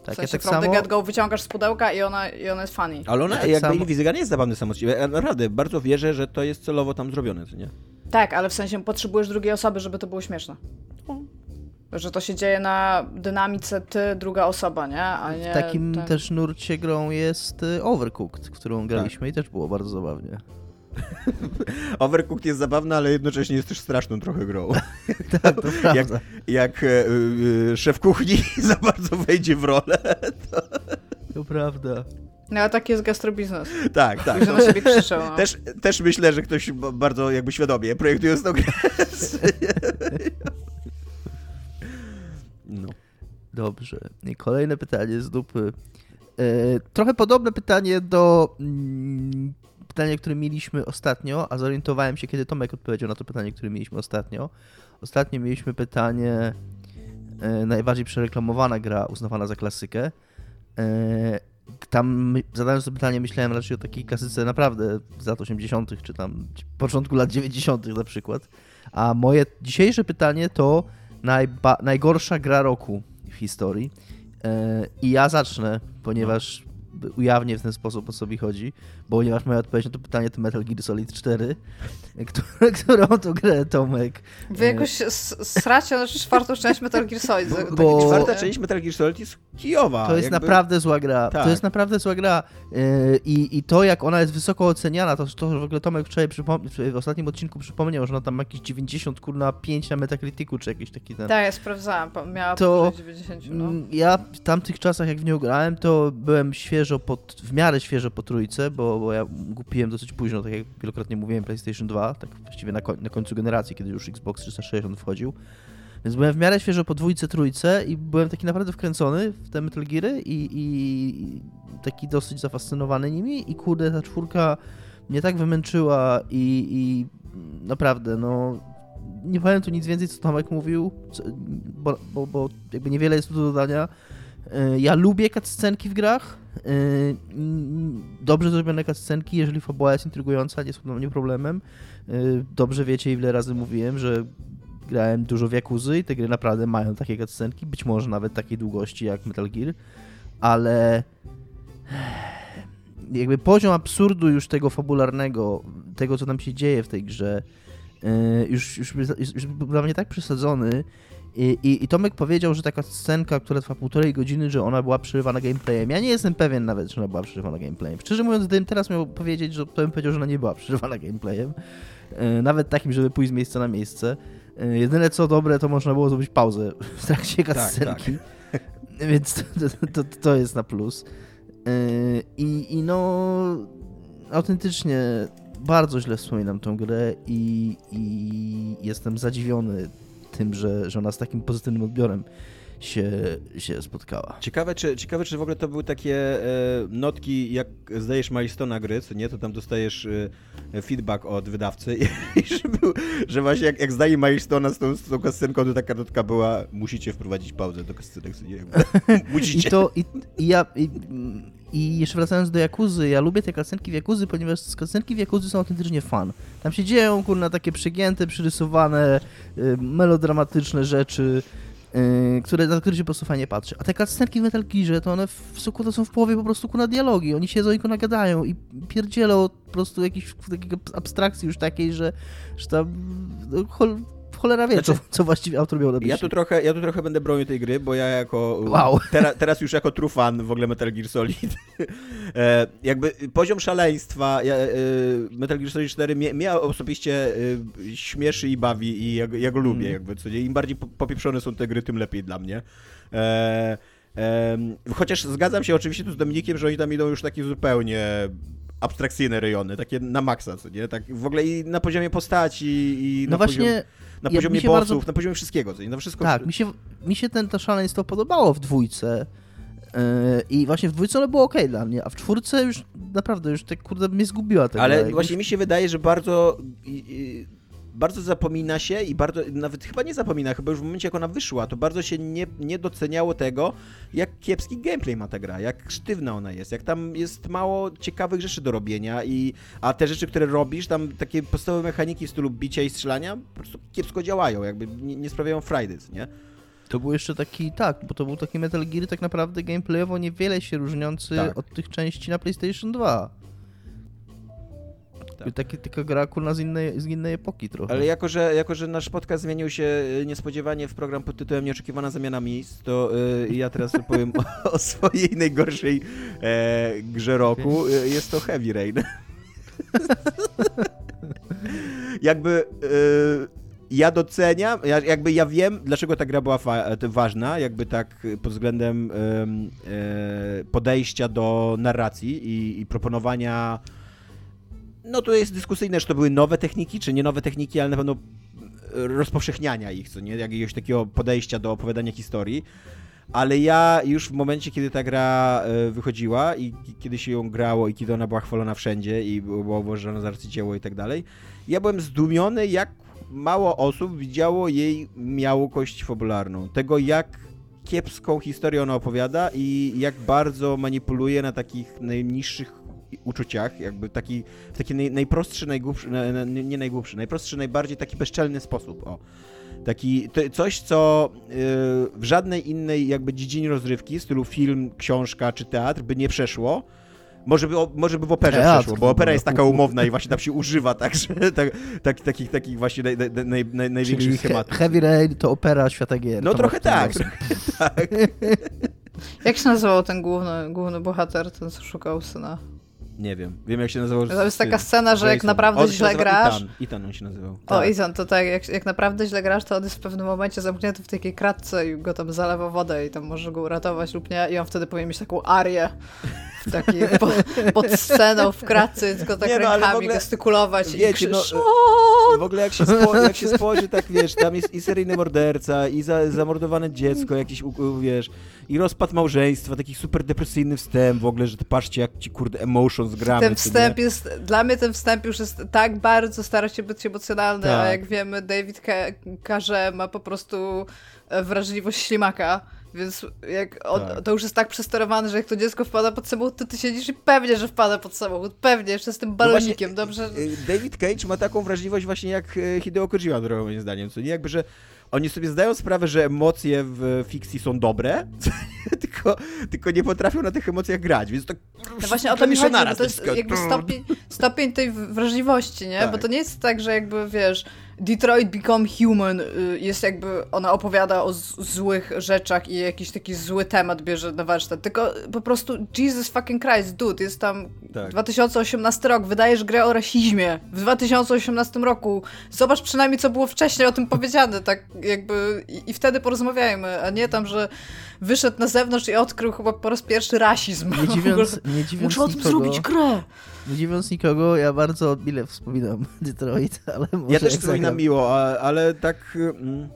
Tak, w sensie ja tak from the samo... get go wyciągasz z pudełka i ona, i ona jest funny. Ale ona, Tak jakby samo- Invisigun jest zabawny sam ja naprawdę bardzo wierzę, że to jest celowo tam zrobione, co nie? Tak, ale w sensie potrzebujesz drugiej osoby, żeby to było śmieszne. Że to się dzieje na dynamice ty, druga osoba, nie? A nie W takim ten- też nurcie grą jest y, Overcooked, którą graliśmy i też było bardzo zabawnie. Overcooked jest zabawna, ale jednocześnie jest też straszną trochę grą. Tak, to prawda. Jak, jak e, e, szef kuchni za bardzo wejdzie w rolę. To prawda. No a taki jest gastrobiznes. Tak, tak. Ludzie na siebie krzyczą. No. Też, też myślę, że ktoś ba- bardzo jakby świadomie projektując tą grę. No. Dobrze. I kolejne pytanie z dupy. E, trochę podobne pytanie do pytania, które mieliśmy ostatnio, a zorientowałem się, kiedy Tomek odpowiedział na to pytanie, które mieliśmy ostatnio. Ostatnio mieliśmy pytanie e, najbardziej przereklamowana gra uznawana za klasykę. E, tam zadając to pytanie myślałem raczej o takiej klasyce naprawdę z lat 80., czy tam początku lat 90. na przykład. A moje dzisiejsze pytanie to najgorsza gra roku w historii. E, I ja zacznę, ponieważ ujawnię w ten sposób, o co mi chodzi, bo ponieważ moja odpowiedź na to pytanie to Metal Gear Solid 4, którą, którą to grę Tomek. Wy jakoś s- sracie na czwartą część Metal Gear Solid. Bo, bo- Czwarta część Metal Gear Solid jest kijowa. To jest jakby- naprawdę zła gra. Tak. To jest naprawdę zła gra. Yy, I, I to, jak ona jest wysoko oceniana, to, to że w ogóle Tomek wczoraj przypom- w ostatnim odcinku przypomniał, że ona tam ma jakieś 90 kurna 5 na Metacriticu, czy jakiś taki ten. Tak, ja sprawdzałam, po- miała To- powyżej 90, no. Mm, Ja w tamtych czasach, jak w nią grałem, to byłem świeżo, pod, w miarę świeżo po trójce, bo, bo ja kupiłem dosyć późno, tak jak wielokrotnie mówiłem, PlayStation 2, tak właściwie na, koń, na końcu generacji, kiedy już Xbox 360 wchodził. Więc byłem w miarę świeżo po dwójce, trójce i byłem taki naprawdę wkręcony w te Metal Geary i, i taki dosyć zafascynowany nimi i kurde, ta czwórka mnie tak wymęczyła i, i naprawdę, no nie powiem tu nic więcej, co Tomek mówił, bo, bo, bo jakby niewiele jest tu do dodania. Y, Ja lubię cutscenki w grach. y, Dobrze zrobione cutscenki, jeżeli fabuła jest intrygująca, nie są dla mnie problemem. Y, Dobrze wiecie, ile razy mówiłem, że grałem dużo w Yakuzy i te gry naprawdę mają takie cutscenki, być może nawet takiej długości jak Metal Gear, ale jakby poziom absurdu już tego fabularnego, tego co tam się dzieje w tej grze, już, już, już, już był dla mnie tak przesadzony. I, i, I Tomek powiedział, że taka scenka, która trwa półtorej godziny, że ona była przerywana gameplayem. Ja nie jestem pewien nawet, czy ona była przerywana gameplayem. Szczerze mówiąc, gdybym teraz miał powiedzieć, że to bym powiedział, że ona nie była przerywana gameplayem. Yy, nawet takim, żeby pójść z miejsca na miejsce. Yy, jedyne co dobre, to można było zrobić pauzę w trakcie Tak, cutscenki. Więc to, to, to, jest na plus. Yy, I, I no, autentycznie bardzo źle wspominam tą grę i, i jestem zadziwiony tym, że, że ona z takim pozytywnym odbiorem się, się spotkała. Ciekawe czy, ciekawe, czy w ogóle to były takie e, notki, jak zdajesz milestone'a gry, co nie, to tam dostajesz e, feedback od wydawcy i że, był, że właśnie jak, jak zdali milestone'a z tą, z tą kascenką, to taka notka była, musicie wprowadzić pauzę do kascenek, co nie, I musicie. to, i, i ja, i, i jeszcze wracając do Jakuzy, ja lubię te kasenki w Jakuzy, ponieważ kasenki w Jakuzy są autentycznie fan. Tam się dzieją, kurna, takie przegięte, przyrysowane, y, melodramatyczne rzeczy, y, które, na które się po prostu fajnie patrzy. A te kasenki w Metal Gearze, to one w suku to są w połowie po prostu kurna dialogi. Oni siedzą i kurna gadają i pierdzielą po prostu jakiejś takiego abstrakcji już takiej, że, że tam no, cholera wie, Znaczy, co, co właściwie autor miał na myśli. Ja tu, trochę, ja tu trochę będę bronił tej gry, bo ja jako. Wow. Tera, teraz już jako true fan w ogóle Metal Gear Solid. e, jakby poziom szaleństwa ja, e, Metal Gear Solid 4 mnie, mnie osobiście e, śmieszy i bawi i ja, go- ja go lubię. Mm. Jakby, co? Im bardziej po- popieprzone są te gry, tym lepiej dla mnie. E, em, chociaż zgadzam się oczywiście tu z Dominikiem, że oni tam idą już takie zupełnie abstrakcyjne rejony, takie na maksa, co nie? Tak w ogóle i na poziomie postaci i No na właśnie, poziomie, na ja- poziomie bossów, bardzo- na poziomie wszystkiego? Na wszystko Tak, mi się, mi się ten, to szaleństwo podobało w dwójce. Yy, I właśnie w dwójce ono było ok dla mnie, a w czwórce już naprawdę już tak kurde mnie zgubiła ta Ale właśnie mi się wydaje, że bardzo. Bardzo zapomina się i bardzo, nawet chyba nie zapomina, chyba już w momencie jak ona wyszła, to bardzo się nie, nie doceniało tego, jak kiepski gameplay ma ta gra, jak sztywna ona jest, jak tam jest mało ciekawych rzeczy do robienia i, a te rzeczy, które robisz, tam takie podstawowe mechaniki w stylu bicia i strzelania po prostu kiepsko działają, jakby nie, nie sprawiają frajdy, co nie? To był jeszcze taki, tak, bo to był taki Metal Gear tak naprawdę gameplayowo niewiele się różniący Tak. od tych części na PlayStation 2. Tak. Taki, taka gra kurna z innej, z innej epoki trochę. Ale jako że, jako, że nasz podcast zmienił się y, niespodziewanie w program pod tytułem Nieoczekiwana zamiana miejsc, to y, ja teraz opowiem o, o swojej najgorszej e, grze roku. Y, jest to Heavy Rain. jakby y, ja doceniam, ja, jakby ja wiem, dlaczego ta gra była e, ważna, jakby tak pod względem e, podejścia do narracji i, i proponowania no to jest dyskusyjne, czy to były nowe techniki, czy nie nowe techniki, ale na pewno rozpowszechniania ich, co nie? Jakiegoś takiego podejścia do opowiadania historii. Ale ja już w momencie, kiedy ta gra e, wychodziła i kiedy się ją grało i kiedy ona była chwalona wszędzie i była uważana za arcydzieło i tak dalej, ja byłem zdumiony, jak mało osób widziało jej miałość fabularną. Tego, jak kiepską historię ona opowiada i jak bardzo manipuluje na takich najniższych uczuciach, jakby taki, w taki naj, najprostszy, najgłupszy, na- na- nie najgłupszy, najprostszy, najbardziej taki bezczelny sposób, o. Taki, to, coś, co y, w żadnej innej jakby dziedzinie rozrywki, w stylu film, książka czy teatr, by nie przeszło. Może by, może by w operze Teatr, przeszło, bo opera jest taka umowna i właśnie tam się używa także tak, tak, takich, takich właśnie naj, naj, naj, naj, największych Czyli he, schematów. Heavy Rain to opera świata gier. No To trochę tak, ma- tak. Jak się nazywał ten główny, główny bohater, ten co szukał syna? Nie wiem. Wiem jak się nazywał. To jest taka scena, że jak Jason. naprawdę On źle grasz- Ethan. Ethan on się nazywał. O, Tak. Ethan, to tak, jak, jak naprawdę źle grasz, to on jest w pewnym momencie zamknięty w takiej kratce i go tam zalewa wodę i tam może go uratować lub nie i on wtedy powinien mieć taką arię w takiej, po, pod sceną w kratce, tylko tak Nie, no, rękami ogóle- gestykulować i wiecie, no, W ogóle jak się, spo, jak się spojrzy, tak wiesz, tam jest i seryjny morderca, i za, zamordowane dziecko, jakiś, wiesz, i rozpad małżeństwa, taki super depresyjny wstęp w ogóle, że patrzcie, jak ci kurde emotions gramy. Ten wstęp jest, dla mnie ten wstęp już jest tak bardzo stara się być emocjonalny, a Tak. jak wiemy, David Ka- Karze ma po prostu e, wrażliwość ślimaka, więc jak on, Tak. to już jest tak przesterowane, że jak to dziecko wpada pod samochód, to ty siedzisz i pewnie, że wpada pod samochód, pewnie, jeszcze z tym No balonikiem, właśnie, dobrze? y, David Cage ma taką wrażliwość właśnie jak Hideo Kojima, moim zdaniem, co nie? Jakby, że oni sobie zdają sprawę, że emocje w fikcji są dobre, tylko, tylko nie potrafią na tych emocjach grać, więc to No właśnie o to mi chodzi, bo to jest jakby stopień, stopień tej wrażliwości, nie? Tak. Bo to nie jest tak, że jakby, wiesz, Detroit Become Human y, jest jakby, ona opowiada o złych rzeczach i jakiś taki zły temat bierze na warsztat, tylko po prostu Jesus fucking Christ, dude, jest tam Tak. 2018 rok, wydajesz grę o rasizmie. W 2018 roku, zobacz przynajmniej, co było wcześniej o tym powiedziane, tak jakby i, i wtedy porozmawiajmy, a nie tam, że wyszedł na zewnątrz i odkrył chyba po raz pierwszy rasizm. Nie dziwiąc, nie dziwiąc Muszę o tym nikogo, zrobić grę. Nie dziwiąc nikogo, ja bardzo mile wspominam Detroit, ale może Ja też wspominam zagram- miło, ale tak mm,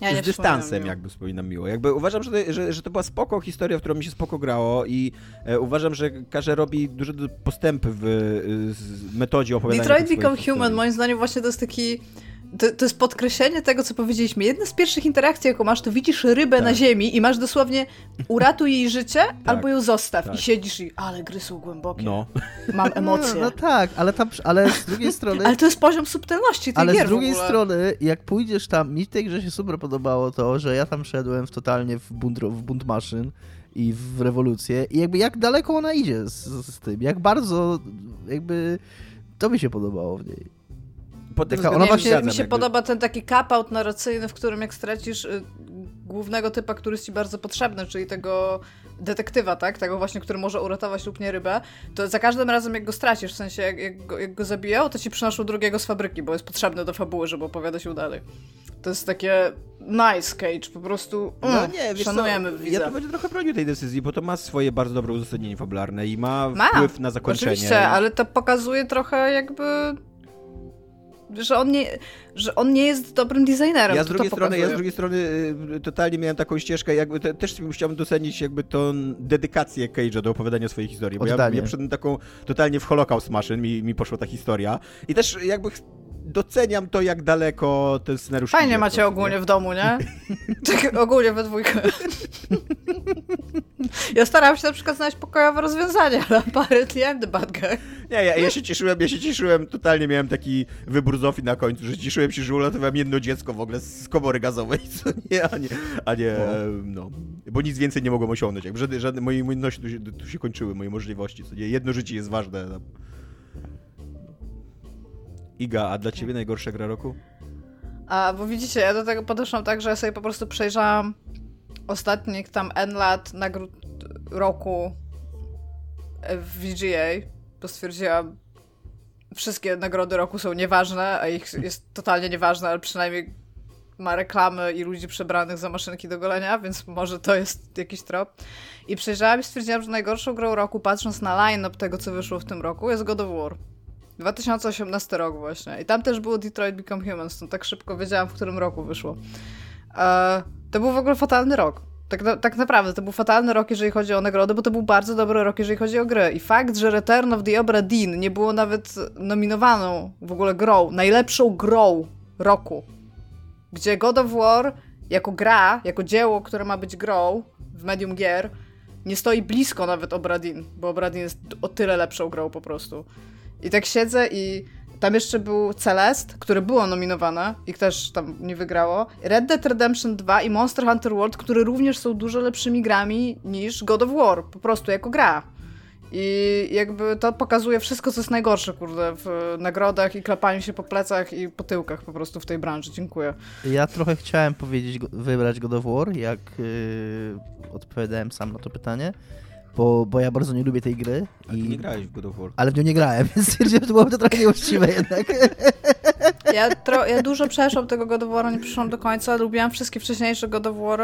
Ja z dystansem jakby wspominam miło. Jakby uważam, że to, że, że to była spoko historia, w którą mi się spoko grało i e, uważam, że Karze robi duże postępy w e, z metodzie opowiadania Detroit Become historii. Human, moim zdaniem właśnie to jest taki... To, to jest podkreślenie tego, co powiedzieliśmy. Jedna z pierwszych interakcji, jaką masz, to widzisz rybę Tak. na ziemi i masz dosłownie uratuj jej życie albo ją zostaw. tak. I siedzisz i ale gry są głębokie. No. Mam No, emocje. no tak, ale, tam, ale z drugiej strony... Ale to jest poziom subtelności tych Ale gier z drugiej strony, jak pójdziesz tam, mi w tej grze się super podobało to, że ja tam szedłem w totalnie w bunt, w bunt maszyn i w rewolucję i jakby jak daleko ona idzie z, z tym, jak bardzo jakby to mi się podobało w niej. Pod tym Taka- Mi właśnie- się, mi się jakby. podoba ten taki cap-out narracyjny, w którym jak stracisz y, głównego typa, który jest ci bardzo potrzebny, czyli tego detektywa, tak? Tego właśnie, który może uratować lub nie rybę, to za każdym razem jak go stracisz, w sensie jak, jak, go, jak go zabiją, to ci przynoszą drugiego z fabryki, bo jest potrzebny do fabuły, żeby opowiadać ją dalej. To jest takie nice Cage, po prostu mm, No nie, wiesz szanujemy co, widza. ja to będzie trochę bronił tej decyzji, bo to ma swoje bardzo dobre uzasadnienie fabularne i ma, Ma, wpływ na zakończenie. Oczywiście, ale to pokazuje trochę jakby... Że on, nie, że on nie jest dobrym designerem. Ja z drugiej to strony, ja z drugiej strony y, totalnie miałem taką ścieżkę, jakby te, też chciałbym docenić jakby tą dedykację Cage'a do opowiadania swojej historii, bo ja, Oddanie. ja przyszedłem taką totalnie w Holocaust Maszyn, mi, mi poszła ta historia i też jakby doceniam to, jak daleko ten scenariusz Fajnie idzie, macie to, ogólnie nie? w domu, nie? tak ogólnie we dwójkę. ja starałam się na przykład znaleźć pokojowe rozwiązanie, ale apparently I'm the bad guy. Nie, ja, ja się cieszyłem, ja się cieszyłem, totalnie miałem taki wybór Zofii na końcu, że cieszyłem się, że uratowałem jedno dziecko w ogóle z komory gazowej, co nie, a nie, a nie No. no. Bo nic więcej nie mogłem osiągnąć, jakby żadne, żadne moje umiejętności tu się, tu się kończyły, moje możliwości, co nie, jedno życie jest ważne. No. Iga, a dla ciebie najgorsza gra roku? A, bo widzicie, ja do tego podeszłam tak, że sobie po prostu przejrzałam ostatnich tam N lat nagród roku w VGA, bo stwierdziłam, wszystkie nagrody roku są nieważne, a ich jest totalnie nieważne, ale przynajmniej ma reklamy i ludzi przebranych za maszynki do golenia, więc może to jest jakiś trop. I przejrzałam i stwierdziłam, że najgorszą grą roku, patrząc na line-up tego, co wyszło w tym roku, jest God of War. 2018 rok właśnie. I tam też było Detroit Become Human, stąd tak szybko wiedziałam, w którym roku wyszło. E, to był w ogóle fatalny rok. Tak, na, tak naprawdę, to był fatalny rok, jeżeli chodzi o nagrody, bo to był bardzo dobry rok, jeżeli chodzi o gry. I fakt, że Return of the Obra Dinn nie było nawet nominowaną w ogóle grą, najlepszą grą roku, gdzie God of War jako gra, jako dzieło, które ma być grą w medium gier, nie stoi blisko nawet Obradin, bo Obradin jest o tyle lepszą grą po prostu. I tak siedzę i tam jeszcze był Celest, które było nominowane i też tam nie wygrało. Red Dead Redemption 2 i Monster Hunter World, które również są dużo lepszymi grami niż God of War, po prostu jako gra. I jakby to pokazuje wszystko, co jest najgorsze, kurde, w nagrodach i klapaniu się po plecach i po tyłkach po prostu w tej branży. Dziękuję. Ja trochę chciałem powiedzieć, wybrać God of War, jak yy, odpowiadałem sam na to pytanie, bo, bo ja bardzo nie lubię tej gry. Ale ty nie grałeś w God of War. Ale w nią nie grałem, więc stwierdziłem, że to byłoby to trochę nieuczciwe jednak. Ja, tro, ja dużo przeszłam tego God of War, nie przyszłam do końca. Lubiłam wszystkie wcześniejsze God of War.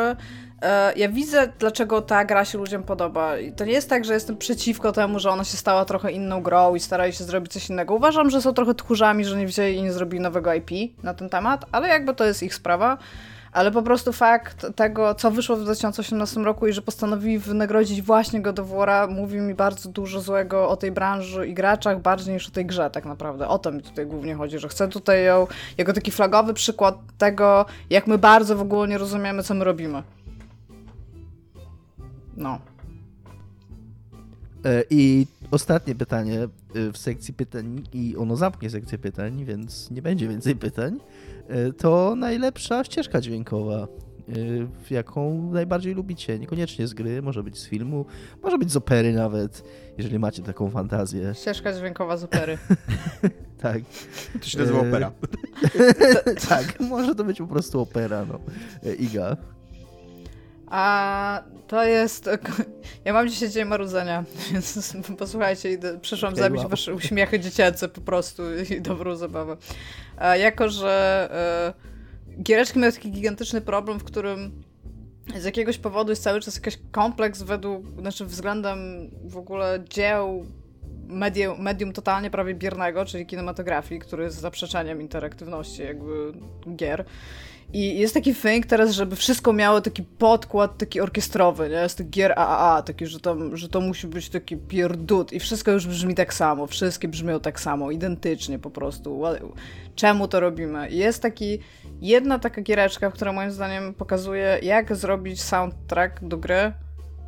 E, ja widzę, dlaczego ta gra się ludziom podoba. I to nie jest tak, że jestem przeciwko temu, że ona się stała trochę inną grą i starali się zrobić coś innego. Uważam, że są trochę tchórzami, że nie wzięli i nie zrobili nowego IP na ten temat, ale jakby to jest ich sprawa ale po prostu fakt tego, co wyszło w 2018 roku i że postanowili wynagrodzić właśnie God of War'a, mówi mi bardzo dużo złego o tej branży i graczach, bardziej niż o tej grze tak naprawdę. O to mi tutaj głównie chodzi, że chcę tutaj ją jako taki flagowy przykład tego, jak my bardzo w ogóle nie rozumiemy, co my robimy. No. E, I ostatnie pytanie e, w sekcji pytań i ono zamknie sekcję pytań, więc nie będzie więcej pytań. E, to najlepsza ścieżka dźwiękowa, jaką najbardziej lubicie. Niekoniecznie z gry, może być z filmu, może być z opery nawet, jeżeli macie taką fantazję. Ścieżka dźwiękowa z opery. tak. To się nazywa opera. tak, może to być po prostu opera, no. Iga. A to jest. Ja mam dzisiaj dzień marudzenia, więc posłuchajcie, idę, przyszłam okay, zabić wow. wasze uśmiechy dziecięce po prostu i dobrą zabawę. A jako, że e, giereczki miały taki gigantyczny problem, w którym z jakiegoś powodu jest cały czas jakiś kompleks według, znaczy względem w ogóle dzieł medium, medium totalnie prawie biernego, czyli kinematografii, który jest zaprzeczeniem interaktywności jakby gier. I jest taki thing teraz, żeby wszystko miało taki podkład taki orkiestrowy, nie? Z tych gier AAA, taki, że, tam, że to musi być taki pierdut i wszystko już brzmi tak samo, wszystkie brzmią tak samo, identycznie po prostu. Czemu to robimy? I jest taki, jedna taka giereczka, która moim zdaniem pokazuje, jak zrobić soundtrack do gry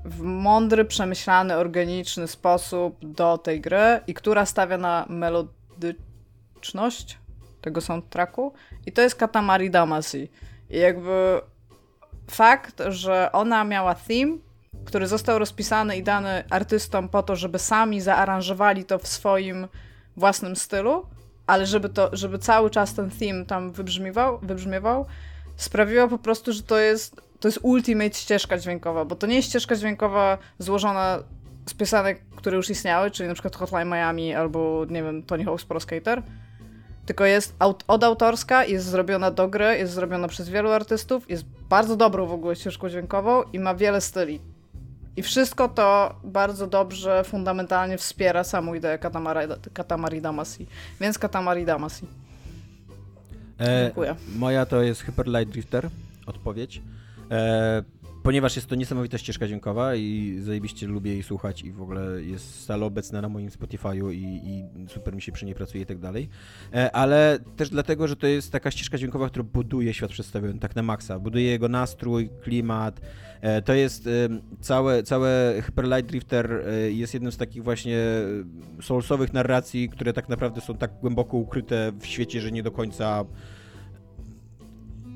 w mądry, przemyślany, organiczny sposób do tej gry i która stawia na melodyczność tego soundtracku i to jest Katamari Damacy. I jakby fakt, że ona miała theme, który został rozpisany i dany artystom po to, żeby sami zaaranżowali to w swoim własnym stylu, ale żeby, to, żeby cały czas ten theme tam wybrzmiewał, wybrzmiewał sprawiło po prostu, że to jest, to jest ultimate ścieżka dźwiękowa, bo to nie jest ścieżka dźwiękowa złożona z piosenek, które już istniały, czyli na przykład Hotline Miami albo, nie wiem, Tony Hawk's Pro Skater, tylko jest aut odautorska, jest zrobiona do gry, jest zrobiona przez wielu artystów, jest bardzo dobrą w ogóle ścieżką dźwiękową i ma wiele styli. I wszystko to bardzo dobrze, fundamentalnie wspiera samą ideę Katamari, Katamari Damacy. Więc Katamari Damacy. E, Dziękuję. Moja to jest Hyper Light Drifter, odpowiedź. E, ponieważ jest to niesamowita ścieżka dźwiękowa i zajebiście lubię jej słuchać i w ogóle jest stale obecna na moim Spotify'u i, i super mi się przy niej pracuje i tak dalej, e, ale też dlatego, że to jest taka ścieżka dźwiękowa, która buduje świat przedstawiony tak na maksa, buduje jego nastrój, klimat, e, to jest całe, całe Hyper Light Drifter e, jest jednym z takich właśnie soulsowych narracji, które tak naprawdę są tak głęboko ukryte w świecie, że nie do końca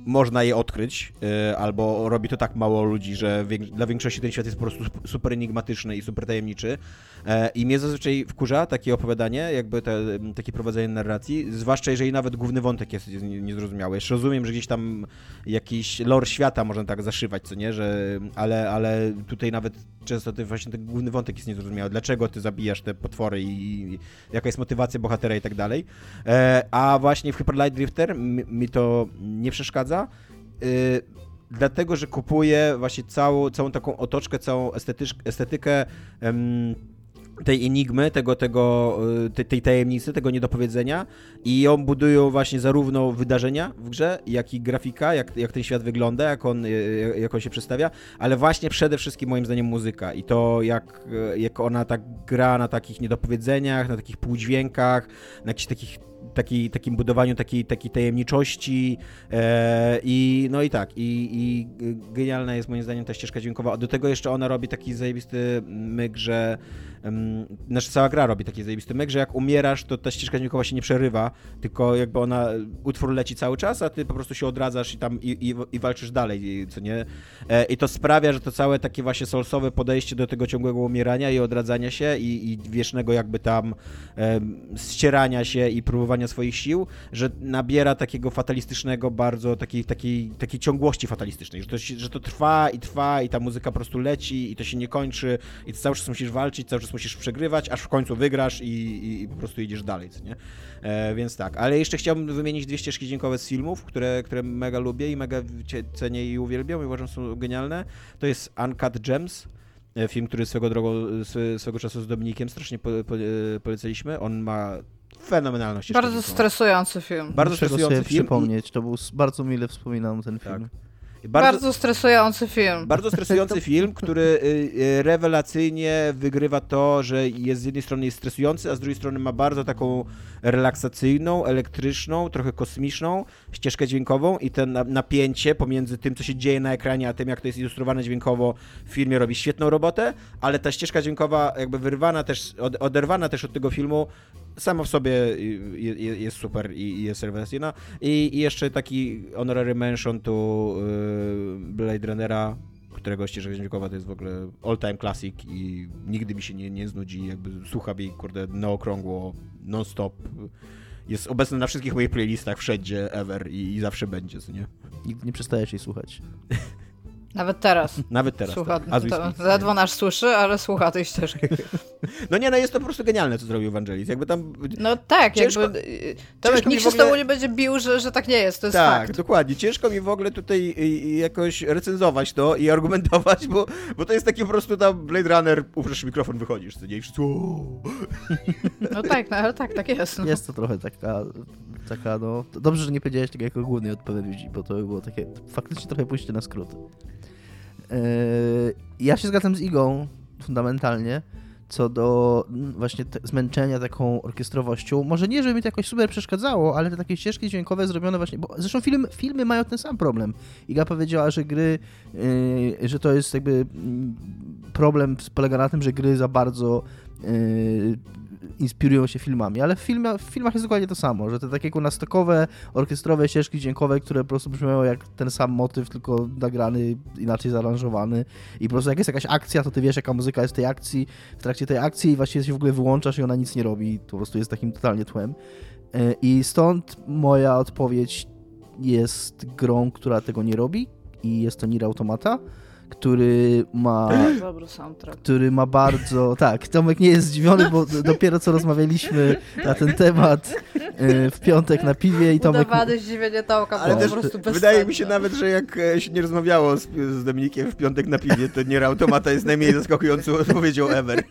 można je odkryć, yy, albo robi to tak mało ludzi, że dla większości ten świat jest po prostu super enigmatyczny i super tajemniczy. Yy, I mnie zazwyczaj wkurza takie opowiadanie, jakby te, takie prowadzenie narracji, zwłaszcza jeżeli nawet główny wątek jest niezrozumiały. Jeszcze rozumiem, że gdzieś tam jakiś lore świata można tak zaszywać, co nie, że, ale, ale tutaj nawet często ten, właśnie ten główny wątek jest niezrozumiały. Dlaczego ty zabijasz te potwory i, i jaka jest motywacja bohatera i tak dalej. E, a właśnie w Hyper Light Drifter mi, mi to nie przeszkadza. E, dlatego, że kupuję właśnie całą, całą taką otoczkę, całą estetykę tej enigmy, tego, tego, y, tej tajemnicy, tego niedopowiedzenia i ją budują właśnie zarówno wydarzenia w grze, jak i grafika, jak, jak ten świat wygląda, jak on, y, jak on się przedstawia, ale właśnie przede wszystkim moim zdaniem muzyka i to jak, jak ona tak gra na takich niedopowiedzeniach, na takich półdźwiękach, na jakichś takich taki, takim budowaniu takiej, takiej tajemniczości e, i no i tak, i, i genialna jest moim zdaniem ta ścieżka dźwiękowa. Do tego jeszcze ona robi taki zajebisty myk, że nasza cała gra robi taki zajebisty myk, że jak umierasz, to ta ścieżka dźwiękowa się nie przerywa, tylko jakby ona, utwór leci cały czas, a ty po prostu się odradzasz i tam i, i, i walczysz dalej, co nie? E, I to sprawia, że to całe takie właśnie solsowe podejście do tego ciągłego umierania i odradzania się i, i wiecznego jakby tam ścierania się i próbowania swoich sił, że nabiera takiego fatalistycznego bardzo, takiej, takiej, takiej ciągłości fatalistycznej, że to, że to trwa i trwa i ta muzyka po prostu leci i to się nie kończy i ty cały czas musisz walczyć, cały czas musisz przegrywać, aż w końcu wygrasz i, i, po prostu idziesz dalej, co nie? E, więc tak, ale jeszcze chciałbym wymienić dwie ścieżki dźwiękowe z filmów, które, które mega lubię i mega cenię i uwielbiam i uważam są genialne. To jest Uncut Gems, e, film, który swego, drogą, swego czasu z Dominikiem strasznie po, po, e, polecaliśmy. On ma fenomenalną ścieżkę Bardzo stresujący film. Bardzo Muszę stresujący sobie film. przypomnieć, to był bardzo mile wspominam ten film. Tak. Bardzo, bardzo, stresujący film. Bardzo stresujący film, który y, y, rewelacyjnie wygrywa to, że jest z jednej strony jest stresujący, a z drugiej strony ma bardzo taką relaksacyjną, elektryczną, trochę kosmiczną ścieżkę dźwiękową i ten napięcie pomiędzy tym, co się dzieje na ekranie, a tym, jak to jest ilustrowane dźwiękowo w filmie robi świetną robotę, ale ta ścieżka dźwiękowa jakby wyrwana też, oderwana też od tego filmu sama w sobie jest super i jest rewelacyjna. I, I, jeszcze taki honorary mention tu y, Blade Runnera, którego ścieżka dźwiękowa to jest w ogóle all-time classic i nigdy mi się nie, nie znudzi, jakby słucham jej, kurde, na okrągło, non-stop. Jest obecny na wszystkich moich playlistach, wszędzie, ever i, i zawsze będzie, co nie? Nigdy nie przestajesz jej słuchać. Nawet teraz. Nawet teraz. Słucha, tak. to, ledwo nas słyszy, ale słucha tej ścieżki. No nie, no jest to po prostu genialne, co zrobił Evangelis. Jakby tam... No tak, ciężko, jakby... Tomek, nikt się ogóle... z tobą nie będzie bił, że, że tak nie jest, to jest tak, fakt. dokładnie. Ciężko mi w ogóle tutaj jakoś recenzować to i argumentować, bo, bo to jest taki po prostu tam Blade Runner, ufresz mikrofon, wychodzisz, co nie? I wszyscy... No tak, no ale tak, tak jest. No. Jest to trochę taka, taka no... Dobrze, że nie powiedziałeś tego jako głównej odpowiedzi, bo to było takie faktycznie trochę pójście na skrót. Yy, ja się zgadzam z Igą fundamentalnie co do mm, właśnie zmęczenia taką orkiestrowością. Może nie, żeby mi to jakoś super przeszkadzało, ale te takie ścieżki dźwiękowe zrobione właśnie, bo zresztą film, filmy mają ten sam problem. Iga powiedziała, że gry, yy, że to jest jakby yy, problem polega na tym, że gry za bardzo yy, inspirują się filmami, ale w, w filmach jest dokładnie to samo, że te takie nastokowe, orkiestrowe ścieżki dźwiękowe, które po prostu brzmią jak ten sam motyw, tylko nagrany, inaczej zaaranżowany i po prostu jak jest jakaś akcja, to ty wiesz jaka muzyka jest w tej akcji, w trakcie tej akcji i właściwie się w ogóle wyłączasz i ona nic nie robi, po prostu jest takim totalnie tłem. E, I stąd moja odpowiedź jest grą, która tego nie robi i jest to Nier Automata który ma. Dobry soundtrack. Który ma bardzo. Tak, Tomek nie jest zdziwiony, bo dopiero co rozmawialiśmy na ten temat e, w piątek na piwie i Tomek. Udawane zdziwienie Tomka, Ale też, po prostu Wydaje mi się nawet, że jak e, się nie rozmawiało z, z Dominikiem w piątek na piwie, to nie automata jest najmniej zaskakującą odpowiedzią ever.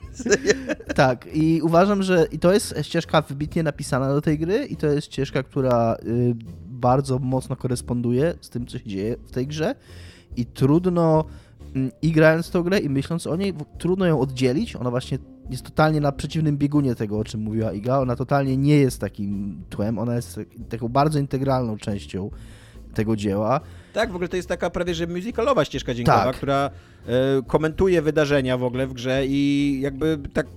tak, i uważam, że i to jest ścieżka wybitnie napisana do tej gry, i to jest ścieżka, która y, bardzo mocno koresponduje z tym, co się dzieje w tej grze. I trudno i grając tą grę i myśląc o niej, trudno ją oddzielić. Ona właśnie jest totalnie na przeciwnym biegunie tego, o czym mówiła Iga. Ona totalnie nie jest takim tłem, ona jest taką bardzo integralną częścią tego dzieła. Tak, w ogóle to jest taka prawie że musicalowa ścieżka dźwiękowa, tak. która y, komentuje wydarzenia w ogóle w grze i jakby tak,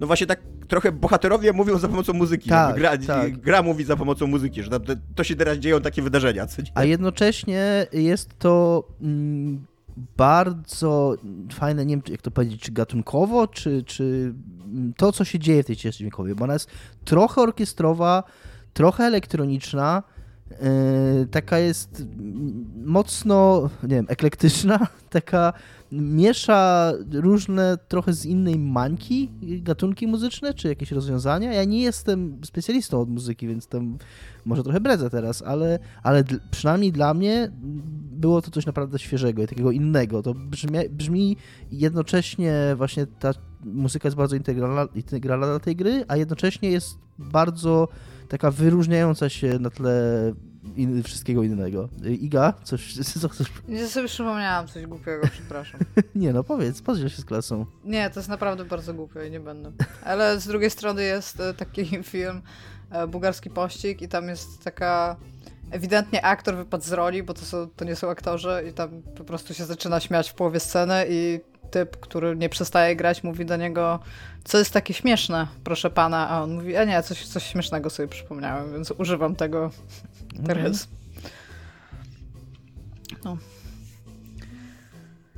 no właśnie tak trochę bohaterowie mówią za pomocą muzyki. Tak, gra, tak. gra mówi za pomocą muzyki, że to, to się teraz dzieją takie wydarzenia. A jednocześnie jest to... Mm, bardzo fajne, nie wiem jak to powiedzieć, czy gatunkowo, czy, czy to, co się dzieje w tej ścieżce dźwiękowej, bo ona jest trochę orkiestrowa, trochę elektroniczna, yy, taka jest mocno, nie wiem, eklektyczna, taka miesza różne trochę z innej mańki gatunki muzyczne, czy jakieś rozwiązania. Ja nie jestem specjalistą od muzyki, więc tam może trochę bredzę teraz, ale, ale przynajmniej dla mnie było to coś naprawdę świeżego i takiego innego. To brzmi, brzmi jednocześnie właśnie ta muzyka jest bardzo integralna, integralna dla tej gry, a jednocześnie jest bardzo taka wyróżniająca się na tle in, wszystkiego innego. Iga, coś, co chcesz? Nie sobie przypomniałam coś głupiego, przepraszam. nie no, powiedz, podziel się z klasą. Nie, to jest naprawdę bardzo głupie i nie będę. Ale z drugiej strony jest e, taki film e, bułgarski pościg i tam jest taka ewidentnie aktor wypadł z roli, bo to, są, to nie są aktorzy i tam po prostu się zaczyna śmiać w połowie sceny i typ, który nie przestaje grać, mówi do niego, co jest takie śmieszne, proszę pana, a on mówi, a nie, coś, coś śmiesznego sobie przypomniałem, więc używam tego teraz. No.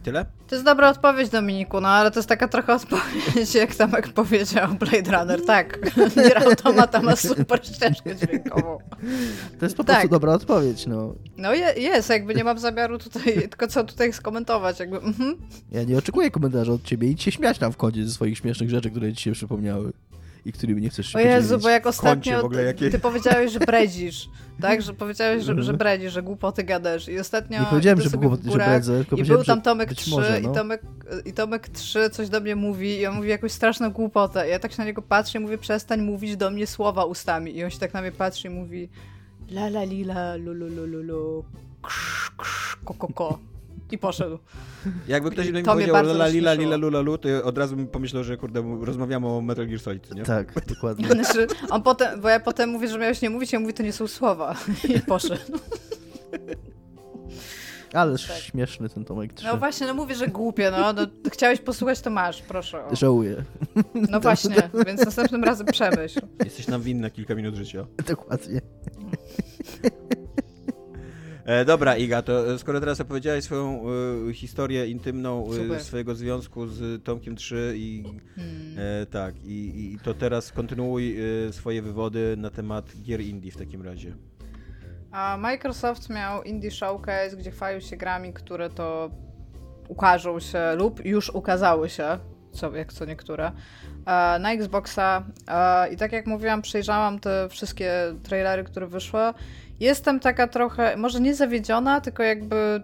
Tyle? To jest dobra odpowiedź, Dominiku, no ale to jest taka trochę odpowiedź, jak Tomek powiedział Blade Runner. Tak, Nier Automata ma super ścieżkę dźwiękową. To jest po Tak. prostu dobra odpowiedź, no. No je, jest, jakby nie mam zamiaru tutaj, tylko co tutaj skomentować, jakby mhm. Ja nie oczekuję komentarza od ciebie. Idź się śmiać tam w kodzie ze swoich śmiesznych rzeczy, które ci się przypomniały i którymi nie chcesz się O Jezu, bo jak ostatnio ogóle jakie- ty powiedziałeś, że bredzisz, tak? Że powiedziałeś, że, że bredzisz, że głupoty gadasz i ostatnio Nie powiedziałem, że, było, że bredzę, tylko I był tam Tomek być 3 może, i, no. Tomek, i Tomek 3 coś do mnie mówi i on mówi jakąś straszną głupotę. Ja tak się na niego patrzę i mówię, przestań mówić do mnie słowa ustami. I on się tak na mnie patrzy i mówi la la li la lu lu lu lu lu ko. I poszedł. Jakby ktoś I mnie powiedział bardzo la lila lila lula lu, to ja od razu bym pomyślał, że kurde, rozmawiamy o Metal Gear Solid, nie? Tak, dokładnie. Znaczy, on potem, bo ja potem mówię, że miałeś nie mówić, ja mówię, to nie są słowa. I poszedł. Ale Tak. śmieszny ten Tomek 3. No właśnie, no mówię, że głupie, no. no chciałeś posłuchać, to masz, proszę. O. Żałuję. No właśnie, więc następnym razem przemyśl. Jesteś nam winna kilka minut życia. Dokładnie. E, dobra, Iga, to e, skoro teraz opowiedziałeś swoją e, historię intymną e, Super. swojego związku z Tomkiem 3 i Hmm. e, tak, i, i to teraz kontynuuj swoje wywody na temat gier indie w takim razie. A Microsoft miał Indie Showcase, gdzie chwalił się grami, które to ukażą się lub już ukazały się, co, jak co niektóre, e, na Xboxa. E, I tak jak mówiłam, przejrzałam te wszystkie trailery, które wyszły. Jestem taka trochę, może nie zawiedziona, tylko jakby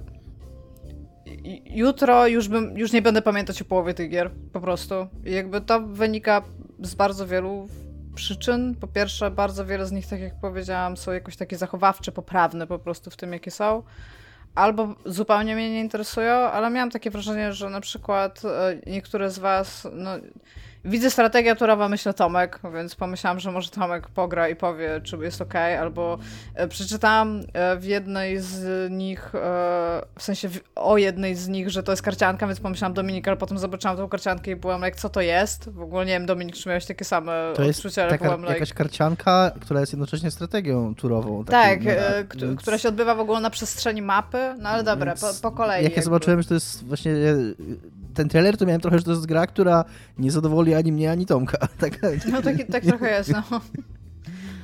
jutro już, bym, już nie będę pamiętać o połowie tych gier, po prostu. Jakby to wynika z bardzo wielu przyczyn. Po pierwsze, bardzo wiele z nich, tak jak powiedziałam, są jakoś takie zachowawcze, poprawne po prostu w tym, jakie są. Albo zupełnie mnie nie interesują, ale miałam takie wrażenie, że na przykład e, niektóre z was, no, widzę strategia turowa, myślę Tomek, więc pomyślałam, że może Tomek pogra i powie, czy jest ok, albo e, przeczytałam e, w jednej z nich, e, w sensie o jednej z nich, że to jest karcianka, więc pomyślałam Dominik, ale potem zobaczyłam tą karciankę i byłam jak, co to jest? W ogóle nie wiem, Dominik, czy miałeś takie same To jest odczucia, ale taka byłam like... jakaś karcianka, która jest jednocześnie strategią turową. Tak, więc która się odbywa w ogóle na przestrzeni mapy, no ale dobra, po, po kolei. Jak ja zobaczyłem, że to jest właśnie ten trailer, to miałem trochę, że to jest gra, która nie zadowoli ani mnie, ani Tomka. Tak, No tak, tak trochę jest, no.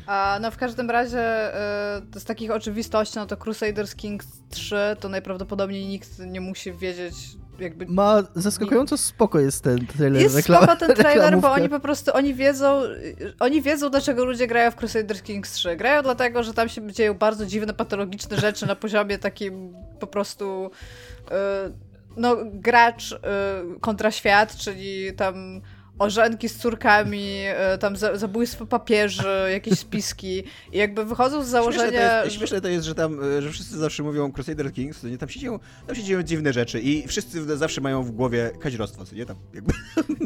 A, no w każdym razie e, z takich oczywistości, no to Crusaders Kings 3 to najprawdopodobniej nikt nie musi wiedzieć jakby... Ma zaskakująco spoko jest ten trailer. Jest reklama- spoko ten trailer, bo oni po prostu, oni wiedzą, oni wiedzą, dlaczego ludzie grają w Crusaders Kings 3. Grają dlatego, że tam się dzieją bardzo dziwne, patologiczne rzeczy na poziomie takim po prostu e, no, gracz e, kontra świat, czyli tam orzenki z córkami, e, tam za, zabójstwo papieży, jakieś spiski i jakby wychodzą z Śmieszne to, założenia, jest, że- śmieszne to jest, że tam, e, że wszyscy zawsze mówią Crusader Kings, to nie, tam się dzieją, tam się dzieją dziwne rzeczy i wszyscy zawsze mają w głowie kaźrostwo, co nie? Tam jakby,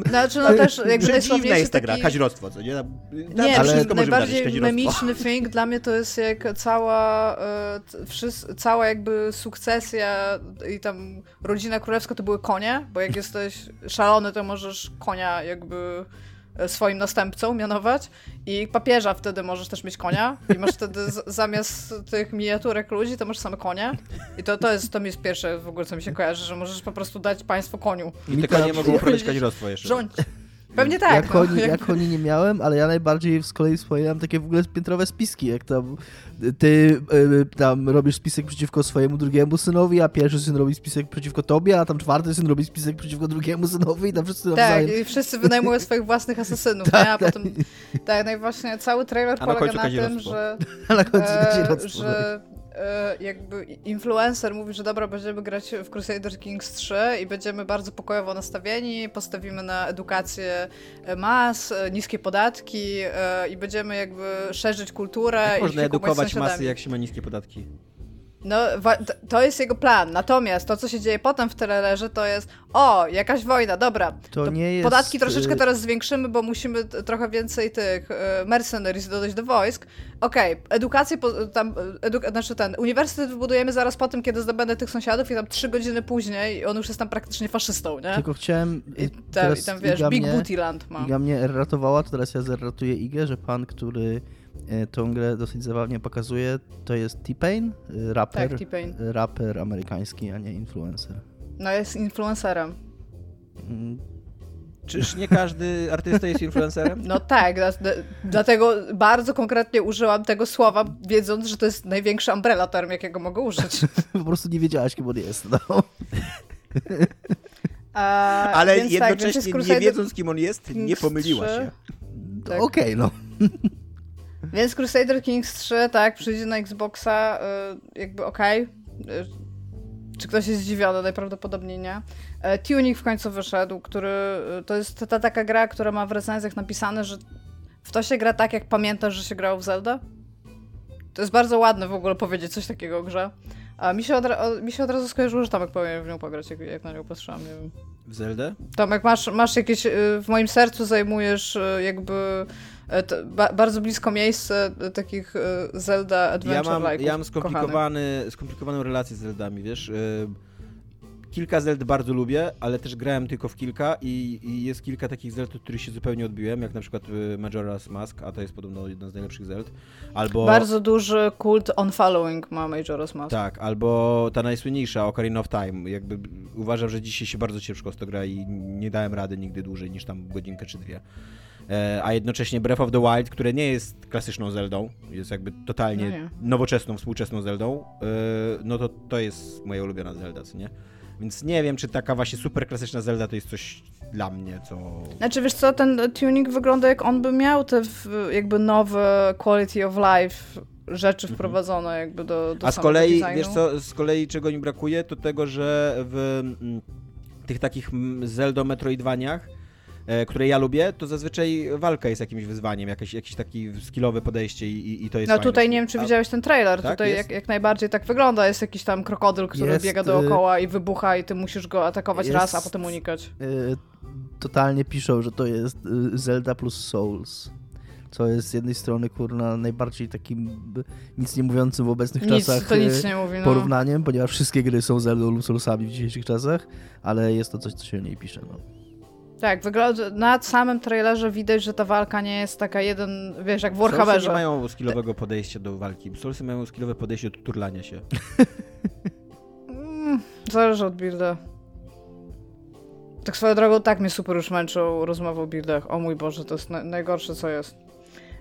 znaczy no też jakby że dziwna najsławniejszy jest ta gra, taki... kaźrostwo, co nie? Tam, tam Nie, ale najbardziej memiczny thing dla mnie to jest jak cała, e, cała jakby sukcesja i tam rodzina królewska to były konie, bo jak jesteś szalony, to możesz konia jakby e, swoim następcą mianować i papieża wtedy możesz też mieć konia i masz wtedy zamiast tych miniaturek ludzi, to masz same konie i to, to, jest, to mi jest pierwsze w ogóle, co mi się kojarzy, że możesz po prostu dać państwu koniu. I te konie mogą uprawiać kaźrostwo jeszcze. Rządź. Pewnie tak. jak, no, oni, jakby- jak oni nie miałem, ale ja najbardziej z kolei wspominam takie w ogóle piętrowe spiski, jak tam ty y, tam robisz spisek przeciwko swojemu drugiemu synowi, a pierwszy syn robi spisek przeciwko tobie, a tam czwarty syn robi spisek przeciwko drugiemu synowi i tam wszyscy Tak, nawzajem. i wszyscy wynajmują swoich własnych asesynów, nie? A potem. Tak, no i właśnie cały trailer A na polega końcu na tym, że, A na końcu e, że e, jakby influencer mówi, że dobra, będziemy grać w Crusader Kings 3 i będziemy bardzo pokojowo nastawieni, postawimy na edukację e, mas, e, niskie podatki e, i będziemy jakby szerzyć kulturę Jak i można edukować masy, jak się ma niskie podatki? No, to jest jego plan. Natomiast to, co się dzieje potem w trailerze, to jest o, jakaś wojna, dobra. To nie jest, Podatki troszeczkę y- teraz zwiększymy, bo musimy trochę więcej tych y, mercenaries dodać do wojsk. Okej, edukację, po, tam, y, edu- znaczy ten, uniwersytet wybudujemy zaraz po tym, kiedy zdobędę tych sąsiadów i tam trzy godziny później on już jest tam praktycznie faszystą, nie? Tylko chciałem... I, tam, teraz i tam wiesz, Iga Big mnie- Booty Land ma. Iga mnie ratowała, to teraz ja zeratuję Igę, że pan, który tą grę dosyć zabawnie pokazuje, to jest T-Pain, e, raper, Tak, T-Pain. e, raper amerykański, a nie influencer. No jest influencerem. Mm, Czyż nie każdy artysta jest influencerem? No tak, dla, dla- dlatego bardzo konkretnie użyłam tego słowa, wiedząc, że to jest największy umbrella term, jakiego mogę użyć. Po prostu nie wiedziałaś, kim on jest. No. A, Ale tak, jednocześnie jest nie wiedząc, kim on jest, nie pomyliła 3. się. Tak. Okej, no. Więc Crusader Kings 3, tak, przyjdzie na Xboxa, y, jakby okej. Y, Czy ktoś jest zdziwiony? Najprawdopodobniej nie. E, Tuning w końcu wyszedł, który y, to jest ta, ta taka gra, która ma w recenzjach napisane, że w to się gra tak, jak pamiętasz, że się grało w Zelda. To jest bardzo ładne w ogóle powiedzieć coś takiego o grze. A mi się od, mi się od razu skojarzyło, że Tomek powinien w nią pograć, jak, jak na nią patrzyłam, nie wiem. W Zeldę? Tomek, masz, masz jakieś, y, w moim sercu zajmujesz jakby ba, bardzo blisko miejsce y, takich y, Zelda Ja Adventure mam, like'ów ja mam kochanych. skomplikowany, skomplikowaną relację z Zeldami, wiesz. Kilka Zeld bardzo lubię, ale też grałem tylko w kilka i, i jest kilka takich Zeld, od których się zupełnie odbiłem, jak na przykład Majora's Mask, a to jest podobno jedna z najlepszych Zeld. Albo... Bardzo duży kult on following ma Majora's Mask. Tak, albo ta najsłynniejsza, Ocarina of Time. Jakby uważam, że dzisiaj się bardzo ciężko z to gra i nie dałem rady nigdy dłużej niż tam godzinkę czy dwie. E, a jednocześnie Breath of the Wild, które nie jest klasyczną Zeldą, jest jakby totalnie No nowoczesną, współczesną Zeldą, e, no to to jest moja ulubiona Zelda, co nie? Więc nie wiem, czy taka właśnie super klasyczna Zelda to jest coś dla mnie, co... Znaczy, wiesz co, ten tuning wygląda jak on by miał te jakby nowe quality of life rzeczy wprowadzone jakby do, do Mhm. A z kolei, designu. wiesz co, z kolei czego mi brakuje, to tego, że w mm, tych takich mm, Zelda Metroidvaniach, które ja lubię, to zazwyczaj walka jest jakimś wyzwaniem, jakieś, jakieś taki skillowe podejście i, i, to jest No fajne. tutaj nie wiem, czy widziałeś ten trailer. Tak, tutaj jak, jak najbardziej tak wygląda. Jest jakiś tam krokodyl, który Jest, biega y- dookoła i wybucha i ty musisz go atakować Jest- raz, a potem unikać. Y, totalnie piszą, że to jest y, Zelda plus Souls. Co jest z jednej strony, kurna, najbardziej takim nic nie mówiącym w obecnych Nic, czasach to nic nie mówi, no. porównaniem, ponieważ wszystkie gry są Zeldą lub Soulsami w dzisiejszych czasach, ale jest to coś, co się nie pisze. No. Tak, wygląda, na samym trailerze widać, że ta walka nie jest taka jeden, wiesz, jak w Soulsy nie Warhammerze. mają skillowego podejścia do walki. Soulsy mają skillowe podejście do turlania się. Mm, zależy od builda. Tak swoją drogą, tak mnie super już męczył rozmowa o buildach. O mój Boże, to jest na najgorsze, co jest.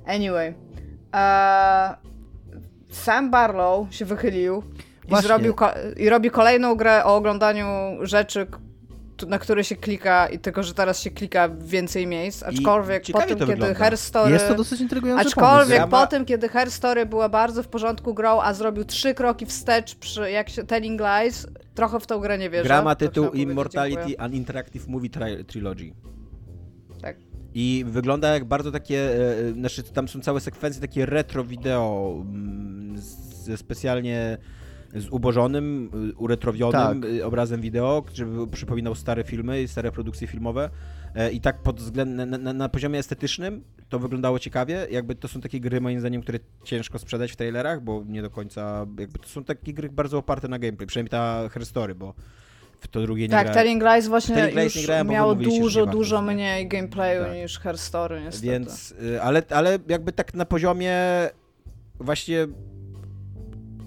Anyway. Eee, Sam Barlow się wychylił i, zrobił i robi kolejną grę o oglądaniu rzeczy, na które się klika i tylko, że teraz się klika w więcej miejsc, aczkolwiek po tym, to kiedy wygląda. Her Story... Jest to dosyć intrygujący Aczkolwiek pomysł. Ja ma- po tym, kiedy Her Story była bardzo w porządku grą, a zrobił trzy kroki wstecz przy jak się Telling Lies, trochę w tą grę nie wierzę. Gra ma To tytuł Immortality dziękuję. An Interactive Movie Tri- Trilogy. Tak. I wygląda jak bardzo takie, e, znaczy tam są całe sekwencje takie retro wideo, mm, ze specjalnie zubożonym, y, uretrowionym Tak. y, obrazem wideo, żeby przypominał stare filmy i stare produkcje filmowe. E, I tak pod względem, na, na, na poziomie estetycznym to wyglądało ciekawie. Jakby to są takie gry moim zdaniem, które ciężko sprzedać w trailerach, bo nie do końca, jakby to są takie gry bardzo oparte na gameplay, przynajmniej ta Her Story, bo w to drugie nie Tak. Telling Lies właśnie Telling Lies nie już grałem, miało dużo, dużo nie? mniej gameplayu Tak. niż Her Story, niestety. Więc, y, ale, ale jakby tak na poziomie właśnie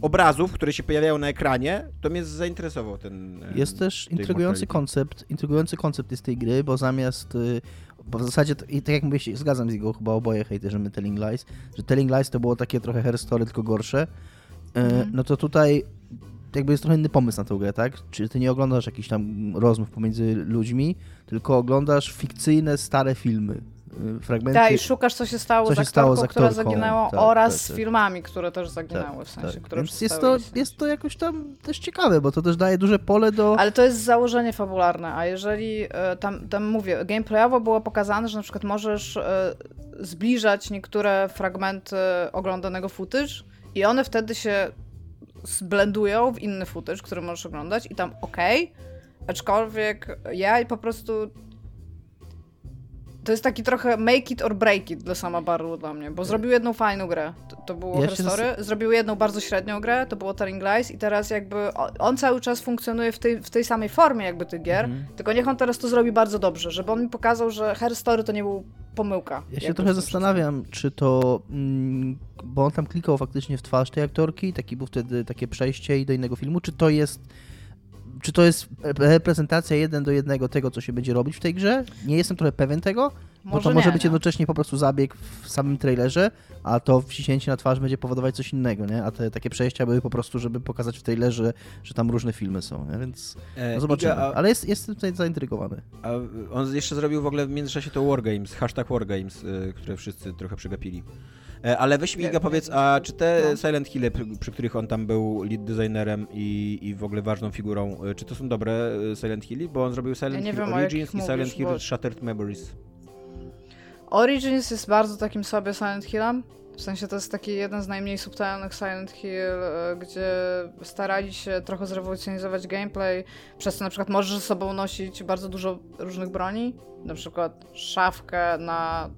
obrazów, które się pojawiają na ekranie, to mnie zainteresował ten. e, Jest też intrygujący koncept, intrygujący koncept jest tej gry, bo zamiast, y, bo w zasadzie, i tak jak mówię, się zgadzam z jego chyba oboje hejterzymy Telling Lies, że Telling Lies to było takie trochę hair story, tylko gorsze, Y, Mhm. no to tutaj jakby jest trochę inny pomysł na tę grę, tak? Czy ty nie oglądasz jakichś tam rozmów pomiędzy ludźmi, tylko oglądasz fikcyjne, stare filmy, fragmenty. Tak, i szukasz, co się stało, co się stało z która aktorką, zaginęła, tak, oraz tak, z tak. filmami, które też zaginęły, w sensie, tak. które Więc jest to, jest to jakoś tam też ciekawe, bo to też daje duże pole do... Ale to jest założenie fabularne, a jeżeli e, tam, tam mówię, gameplayowo było pokazane, że na przykład możesz e, zbliżać niektóre fragmenty oglądanego footage i one wtedy się zblendują w inny footage, który możesz oglądać i tam okej, aczkolwiek ja po prostu to jest taki trochę make it or break it dla sama Barru dla mnie, bo zrobił jedną fajną grę, to, to było Ja Herstory, zrobił jedną bardzo średnią grę, to było Telling Lies i teraz jakby on, cały czas funkcjonuje w tej, w tej samej formie jakby tych gier, Mhm. tylko niech on teraz to zrobi bardzo dobrze, żeby on mi pokazał, że Herstory to nie był pomyłka. Ja się trochę zastanawiam, czy to. Mm, bo on tam klikał faktycznie w twarz tej aktorki, taki był wtedy takie przejście i do innego filmu, czy to jest. Czy to jest reprezentacja jeden do jednego tego, co się będzie robić w tej grze? Nie jestem trochę pewien tego, bo Może to może nie, być nie. jednocześnie po prostu zabieg w samym trailerze, a to wciśnięcie na twarz będzie powodować coś innego, nie? A te takie przejścia były po prostu, żeby pokazać w trailerze, że tam różne filmy są, nie? Więc E, no zobaczymy. Iga, a, Ale jest, jestem tutaj zaintrygowany. a on jeszcze zrobił w ogóle w międzyczasie to Wargames, hashtag Wargames, y, które wszyscy trochę przegapili. E, Ale weź mi, Iga, powiedz, a czy te No. Silent Hill, przy, których on tam był lead designerem i, i w ogóle ważną figurą, y, czy to są dobre y, Silent Hilli? Bo on zrobił Silent nie Hill wiem, Origins i Silent Hill bo- Shattered Memories. Origins jest bardzo takim sobie Silent Hillem. W sensie to jest taki jeden z najmniej subtelnych Silent Hill, e, gdzie starali się trochę zrewolucjonizować gameplay, przez co na przykład możesz ze sobą nosić bardzo dużo różnych broni, na przykład szafkę na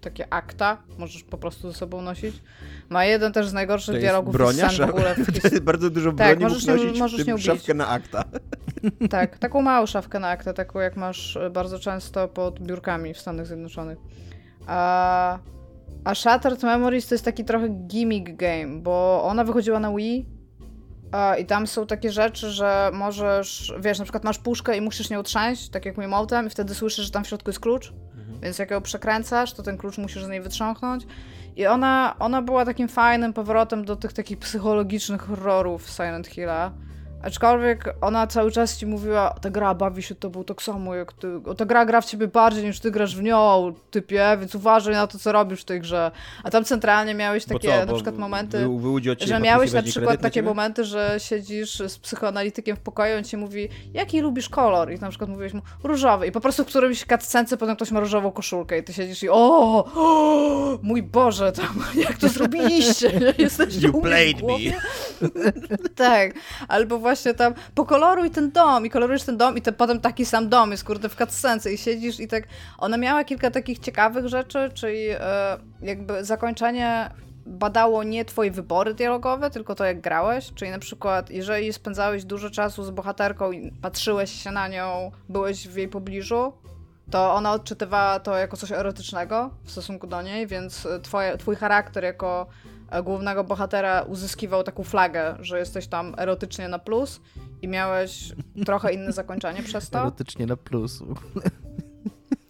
takie akta, możesz po prostu ze sobą nosić. Ma jeden też z To najgorszych jest dialogów bronia? w ogóle w To bardzo dużo Tak, broni możesz nosić, możesz nie ubić. szafkę na akta. Tak, taką małą szafkę na aktę, taką jak masz e, bardzo często pod biurkami w Stanach Zjednoczonych. A, a Shattered Memories to jest taki trochę gimmick game, bo ona wychodziła na Wii i tam są takie rzeczy, że możesz, wiesz, na przykład masz puszkę i musisz nią trząść, tak jak motem i wtedy słyszysz, że tam w środku jest klucz, więc jak ją przekręcasz, to ten klucz musisz z niej wytrząknąć. I ona, ona była takim fajnym powrotem do tych takich psychologicznych horrorów Silent Hilla. Aczkolwiek ona cały czas ci mówiła, ta gra bawi się tobą tak samo jak ty. O, ta gra gra w ciebie bardziej niż ty grasz w nią, typie, więc uważaj na to, co robisz w tej grze. A tam centralnie miałeś Bo takie co, na przykład momenty, wy- ciebie że miałeś na przykład takie momenty, że siedzisz z psychoanalitykiem w pokoju, on ci mówi, jaki lubisz kolor? I na przykład mówiłeś mu, różowy. I po prostu w którymś cutscence potem ktoś ma różową koszulkę i ty siedzisz i o, o mój Boże, tam, jak to zrobiliście? Jesteście You played me. tak, albo właśnie tam pokoloruj ten dom i kolorujesz ten dom i te, potem taki sam dom jest kurde w cutscence i siedzisz i tak, ona miała kilka takich ciekawych rzeczy, czyli e, jakby zakończenie badało nie twoje wybory dialogowe, tylko to jak grałeś, czyli na przykład jeżeli spędzałeś dużo czasu z bohaterką i patrzyłeś się na nią, byłeś w jej pobliżu, to ona odczytywała to jako coś erotycznego w stosunku do niej, więc e, twoje, twój charakter jako głównego bohatera uzyskiwał taką flagę, że jesteś tam erotycznie na plus i miałeś trochę inne zakończenie przez to. Erotycznie na plus.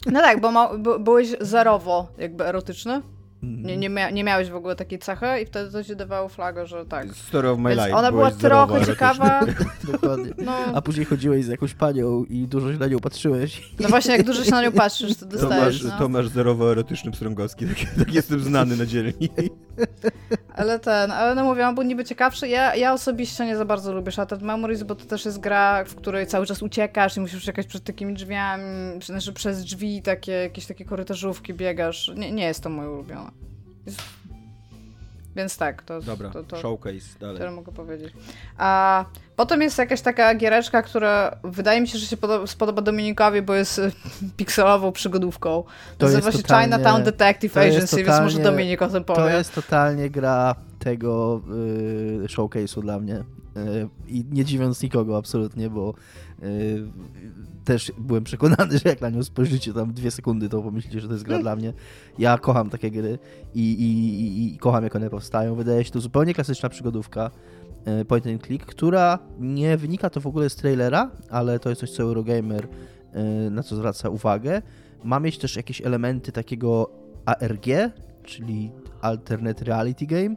No tak, bo ma, by, byłeś zerowo jakby erotyczny. Nie, nie, mia, nie miałeś w ogóle takiej cechy i wtedy to ci dawało flagę, że tak. Story of my Więc life. ona była trochę ciekawa. Dokładnie. No, A później chodziłeś z jakąś panią i dużo się na nią patrzyłeś. no właśnie, jak dużo się na nią patrzysz, to dostajesz. Tomasz, No. Tomasz zerowo erotyczny Pstrągowski, tak, tak jestem znany na dzielni. Ale ten, ale no mówię, on był niby ciekawszy. Ja, ja osobiście nie za bardzo lubię Shattered Memories, bo to też jest gra, w której cały czas uciekasz i musisz uciekać przed takimi drzwiami, znaczy przez drzwi takie, jakieś takie korytarzówki biegasz. Nie, nie jest to moje ulubione. Więc tak, to, Dobra, to, to showcase dalej. tyle mogę powiedzieć. A potem jest jakaś taka giereczka, która wydaje mi się, że się podo- spodoba Dominikowi, bo jest pikselową przygodówką. To Nazywa jest się totalnie- Chinatown Detective to jest Agency, więc może totalnie- Dominik o tym powie. To jest totalnie gra tego y, showcase'u dla mnie. Y, I nie dziwiąc nikogo absolutnie, bo też byłem przekonany, że jak na nią spojrzycie tam dwie sekundy, to pomyślicie, że to jest gra dla mnie. Ja kocham takie gry i, i, i, i kocham, jak one powstają. Wydaje się to zupełnie klasyczna przygodówka y, point and click, która nie wynika to w ogóle z trailera, ale to jest coś, co Eurogamer y, na co zwraca uwagę. Ma mieć też jakieś elementy takiego ARG, czyli Alternate Reality Game,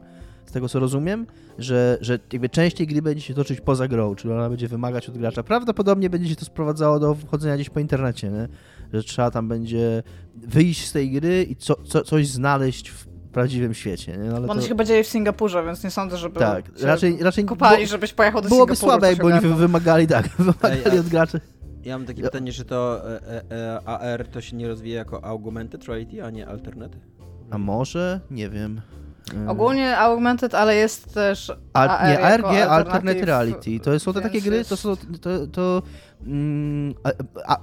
tego co rozumiem, że, że jakby częściej gry będzie się toczyć poza grą, czyli ona będzie wymagać od gracza. Prawdopodobnie będzie się to sprowadzało do wchodzenia gdzieś po internecie, nie? że trzeba tam będzie wyjść z tej gry i co, co, coś znaleźć w prawdziwym świecie. Nie? No, ale Bo one to- się chyba dzieje w Singapurze, więc nie sądzę, żeby tak, raczej, raczej kopali, bo- żebyś pojechał do byłoby Singapuru. słabe, coś jakby oni wymagali, tak, wymagali Ej, od graczy. Ja mam takie pytanie, czy to e, e, e, AR to się nie rozwija jako augmented reality, a nie alternate? A może? Nie wiem. Ogólnie Augmented, ale jest też A, AR nie, jako ARG, Alternate alternative, Reality. To są te takie gry, to są. To, to, mm, a, a,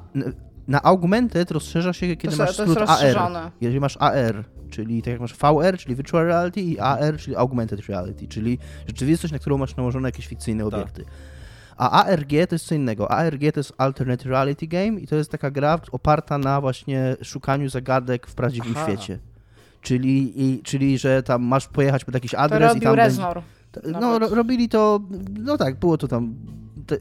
na Augmented rozszerza się, kiedy to, masz to jest skrót AR. rozszerzone. Jeżeli masz AR, czyli tak jak masz VR, czyli Virtual Reality i AR, czyli Augmented Reality, czyli rzeczywistość, na którą masz nałożone jakieś fikcyjne Tak. obiekty. A ARG to jest co innego. ARG to jest Alternate Reality Game i to jest taka gra oparta na właśnie szukaniu zagadek w prawdziwym Aha. świecie. Czyli, i, czyli, że tam masz pojechać pod jakiś To adres i robił tam... będzie- Reznor. T- No, ro, robili to, no tak, było to tam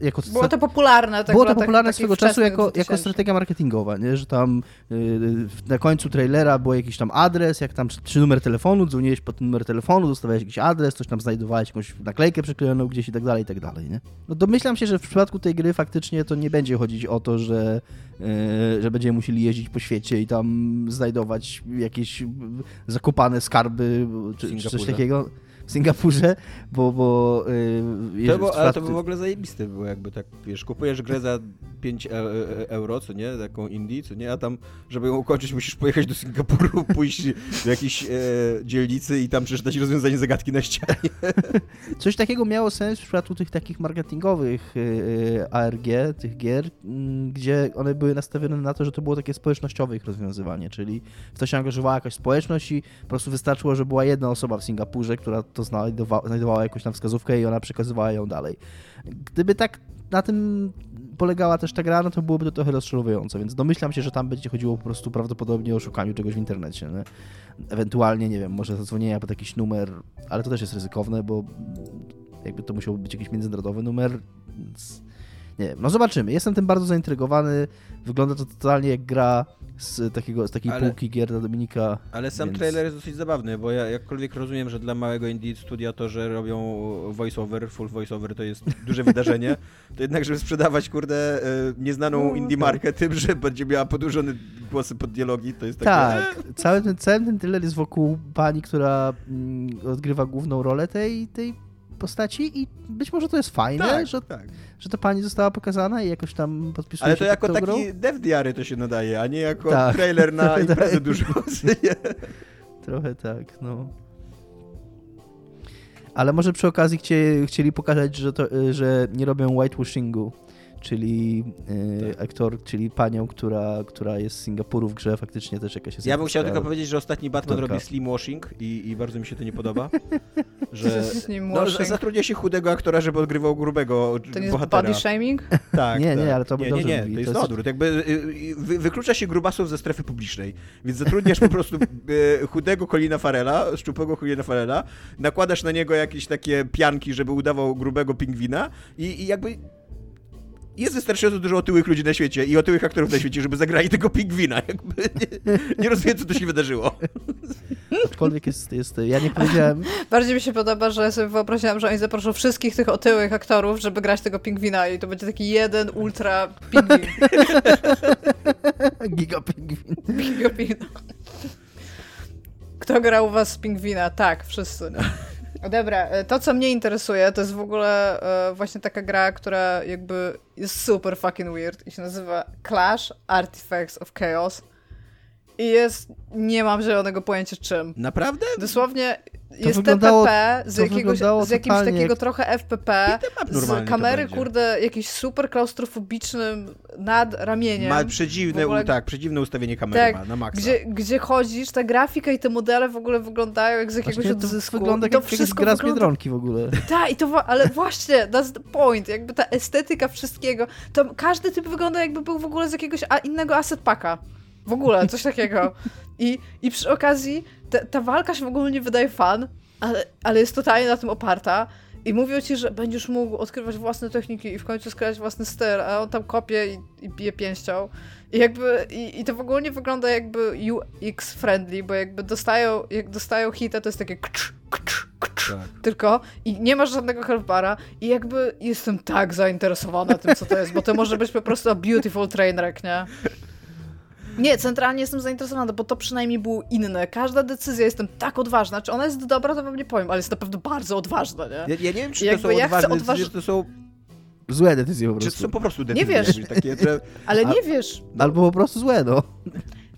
jako Było to popularne. Tak było to latach popularne swego czasu jako, jako 2000. strategia marketingowa, nie? że tam yy, na końcu trailera był jakiś tam adres, jak tam czy, czy numer telefonu, dzwoniłeś pod ten numer telefonu, dostawałeś jakiś adres, coś tam znajdowałeś, jakąś naklejkę przyklejoną gdzieś i tak dalej, i tak dalej. Nie? No domyślam się, że w przypadku tej gry faktycznie to nie będzie chodzić o to, że, yy, że będziemy musieli jeździć po świecie i tam znajdować jakieś zakopane skarby czy, czy coś takiego. W Singapurze, bo, bo yy, To było, ale to by w ogóle zajebiste było, jakby tak, wiesz, kupujesz grę za 5 e- e- euro, co nie, taką indie, co nie, a tam, żeby ją ukończyć, musisz pojechać do Singapuru, pójść do jakiejś e, dzielnicy i tam przeczytać rozwiązanie zagadki na ścianie. Coś takiego miało sens w przypadku tych takich marketingowych y, y, ARG, tych gier, mm, gdzie one były nastawione na to, że to było takie społecznościowe ich rozwiązywanie, czyli w to się angażowała jakaś społeczność i po prostu wystarczyło, że była jedna osoba w Singapurze, która to znajdowa- znajdowała jakąś tam wskazówkę i ona przekazywała ją dalej. Gdyby tak na tym polegała też ta gra, no to byłoby to trochę rozczarowujące, więc domyślam się, że tam będzie chodziło po prostu prawdopodobnie o szukaniu czegoś w internecie. Nie? Ewentualnie, nie wiem, może zadzwonienia pod jakiś numer, ale to też jest ryzykowne, bo jakby to musiał być jakiś międzynarodowy numer, więc nie wiem. No zobaczymy. Jestem tym bardzo zaintrygowany. Wygląda to totalnie jak gra z, takiego, z takiej Ale- półki gier dla Dominika. Ale sam Więc- trailer jest dosyć zabawny, bo ja jakkolwiek rozumiem, że dla małego indie studia to, że robią voiceover, full voiceover to jest duże wydarzenie, to jednak, żeby sprzedawać, kurde, e, nieznaną No, indie tak. markę tym, że będzie miała podłużone głosy pod dialogi, to jest takie... Tak, cały ten, cały ten thriller jest wokół pani, która mm, odgrywa główną rolę tej, tej postaci i być może to jest fajne, tak, że, tak. że ta pani została pokazana i jakoś tam podpisuje Ale to jako taki grą. dev diary to się nadaje, a nie jako Tak. trailer na imprezę tak. dużą. Trochę tak, no. Ale może przy okazji chcie, chcieli pokazać, że, to, y, że nie robią whitewashingu, czyli y, Tak. aktor, czyli panią, która, która jest z Singapuru w grze, faktycznie też jakaś jest Ja bym chciał tylko powiedzieć, że ostatni Batman aktorka. robi slim washing i, i bardzo mi się to nie podoba. Co Że no, że zatrudnia się chudego aktora, żeby odgrywał grubego To nie jest bohatera. body shaming? Tak, Nie, tak. nie, ale to nie, dobrze nie, nie, mówi. to jest To jest- odwrót. Jakby y, y, wy, wyklucza się grubasów ze strefy publicznej. Więc zatrudniasz po prostu y, chudego Colina Farela, szczupłego Colina Farela, nakładasz na niego jakieś takie pianki, żeby udawał grubego pingwina i, i jakby jest wystarczająco dużo otyłych ludzi na świecie i otyłych aktorów na świecie, żeby zagrali tego pingwina. Jakby nie, nie rozumiem, co tu się wydarzyło. Aczkolwiek jest, jest, ja nie powiedziałem, Bardziej mi się podoba, że sobie wyobraziłam, że oni zaproszą wszystkich tych otyłych aktorów, żeby grać tego pingwina i to będzie taki jeden ultra pingwin. giga pingwin. Pingwina. Kto grał u was pingwina? Tak, wszyscy. Dobra, e, to co mnie interesuje, to jest w ogóle e, właśnie taka gra, która jakby jest super fucking weird i się nazywa Clash Artifacts of Chaos. I jest, nie mam zielonego pojęcia czym. Naprawdę? Dosłownie jest TPP z, to jakiegoś, z jakimś takiego trochę FPP, z to kamery, kurde, jakimś super klaustrofobicznym nad ramieniem. Ma przedziwne, ogóle- u, tak, przedziwne ustawienie kamery Tak, ma, na maksa. Gdzie, gdzie chodzisz, ta grafika i te modele w ogóle wyglądają jak z jakiegoś Właśnie to odzysku. wygląda to jak jakaś wszystko gra z wygląda... Biedronki w ogóle. Tak, i to, ale właśnie, that's the point, jakby ta estetyka wszystkiego, to każdy typ wygląda jakby był w ogóle z jakiegoś a, innego asset packa. W ogóle, coś takiego. I, i przy okazji ta, ta walka się w ogóle nie wydaje fan, ale, ale jest totalnie na tym oparta. I mówią ci, że będziesz mógł odkrywać własne techniki i w końcu skrać własny styl, a on tam kopie i, i bije pięścią. I jakby, i, i to w ogóle nie wygląda jakby UX friendly, bo jakby dostają, jak dostają hita, to jest takie kcz, kcz, kcz, Tak. tylko i nie masz żadnego healthbara i jakby jestem tak zainteresowana tym, co to jest, bo to może być po prostu a beautiful train wreck, nie? Nie, centralnie jestem zainteresowana, bo to przynajmniej było inne. Każda decyzja jestem tak odważna. Czy ona jest dobra, to wam nie powiem, ale jest na pewno bardzo odważna, nie? Ja, ja nie wiem, czy Jakby to są ja chcę odważne odważ- decyzje, to są, Złe decyzje po czy to prostu. są po prostu decyzje. wiesz. jakby Takie, że, Ale nie wiesz. Albo po prostu złe, no.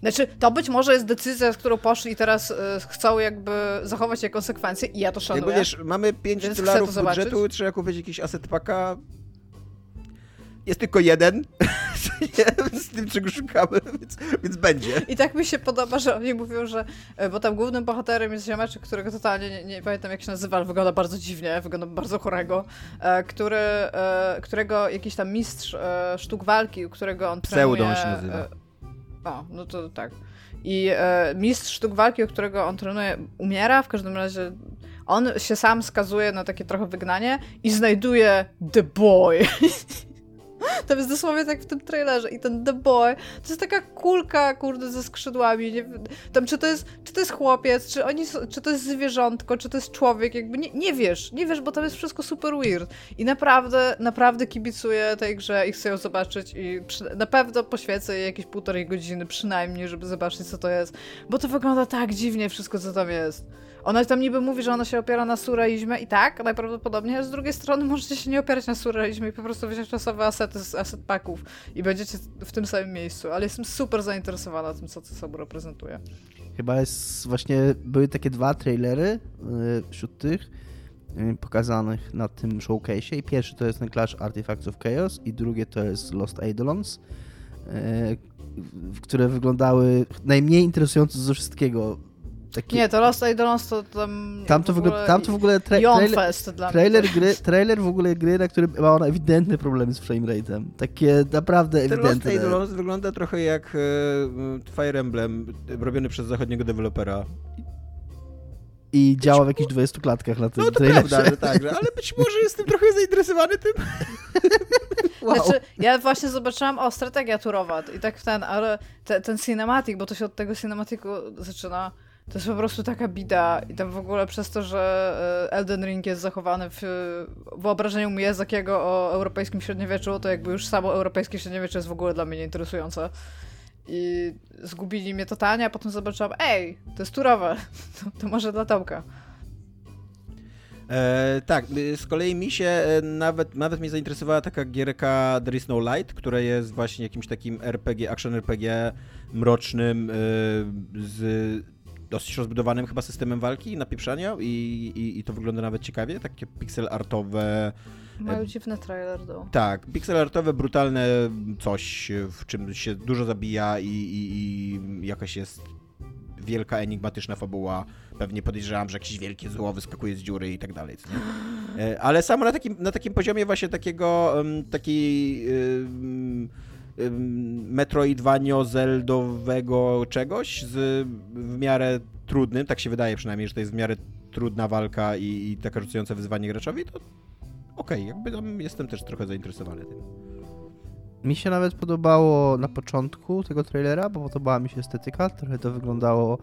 Znaczy, to być może jest decyzja, z którą poszli i teraz y, chcą jakby zachować jej konsekwencje i ja to szanuję. Jakby wiesz, mamy 5 Więc chcę dolarów budżetu, trzeba kupić jakiś asset packa. Jest tylko jeden, z tym czego szukamy, więc, więc będzie. I tak mi się podoba, że oni mówią, że. e, Bo tam głównym bohaterem jest ziomeczek, którego totalnie nie, nie pamiętam jak się nazywa, ale wygląda bardzo dziwnie, wygląda bardzo chorego, e, który, e, którego jakiś tam mistrz sztuk walki, którego on trenuje. się nazywa. O, no to tak. I mistrz sztuk walki, którego on trenuje, umiera, w każdym razie on się sam skazuje na takie trochę wygnanie i znajduje The Boy. To jest dosłownie tak w tym trailerze. I ten The Boy to jest taka kulka, kurde, ze skrzydłami. Nie, tam, czy to, jest, czy to jest chłopiec, czy, oni, czy to jest zwierzątko, czy to jest człowiek, jakby nie, nie wiesz, nie wiesz, bo tam jest wszystko super weird. I naprawdę, naprawdę kibicuję tej grze i chcę ją zobaczyć i przy, na pewno poświęcę jej jakieś półtorej godziny przynajmniej, żeby zobaczyć, co to jest. Bo to wygląda tak dziwnie wszystko, co tam jest. Ona tam niby mówi, że ona się opiera na surrealizmie i tak, najprawdopodobniej, a z drugiej strony możecie się nie opierać na surrealizmie i po prostu wziąć czasowe asety z asset packów i będziecie w tym samym miejscu, ale jestem super zainteresowana tym, co to sobą reprezentuje. Chyba jest właśnie, były takie dwa trailery y, wśród tych y, pokazanych na tym showcase'ie i pierwszy to jest ten Clash Artifacts of Chaos i drugie to jest Lost Eidolons, y, które wyglądały najmniej interesująco ze wszystkiego. Takie, Nie, to Lost Eidolons to tam... tam to w ogóle, tam to w ogóle tra- trailer, Fest dla trailer, mnie. gry, trailer w ogóle gry, na którym ma ona ewidentne problemy z framerate'em. Takie naprawdę Ten Lost ewidentne. Eidolons wygląda trochę jak e, Fire Emblem e, robiony przez zachodniego dewelopera. I działa w jakichś 20 klatkach na tym No to trailerze. prawda, że tak, ale być może jestem trochę zainteresowany tym. Wow. Znaczy, ja właśnie zobaczyłam, o, strategia turowa i tak ten, ale te, ten cinematic, bo to się od tego cinematiku zaczyna, to jest po prostu taka bida i tam w ogóle przez to, że e, Elden Ring jest zachowany w e, wyobrażeniu Miyazakiego o europejskim średniowieczu, to jakby już samo europejskie średniowiecze jest w ogóle dla mnie nieinteresujące. I zgubili mnie totalnie, a potem zobaczyłam, ej, to jest turowe, to, to może dla Tomka. E, tak, y, z kolei mi się e, nawet, nawet mnie zainteresowała taka gierka There is no Light, która jest właśnie jakimś takim RPG, action RPG mrocznym y, z dosyć rozbudowanym chyba systemem walki, napieprzania i, i, i to wygląda nawet ciekawie, takie pixel artowe, Mają dziwny trailer do. tak, pixel artowe, brutalne coś, w czym się dużo zabija i, i, i jakaś jest wielka, enigmatyczna fabuła. Pewnie podejrzewam, że jakieś wielkie zło wyskakuje z dziury i tak dalej. E, Ale samo na takim, na takim poziomie właśnie takiego, takiej em, em, metroidvanio-zeldowego czegoś z w miarę trudnym, tak się wydaje przynajmniej, że to jest w miarę trudna walka i, i taka rzucająca wyzwanie graczowi, to okej, jakby tam jestem też trochę zainteresowany tym. Mi się nawet podobało na początku tego trailera, bo podobała mi się estetyka. Trochę to wyglądało.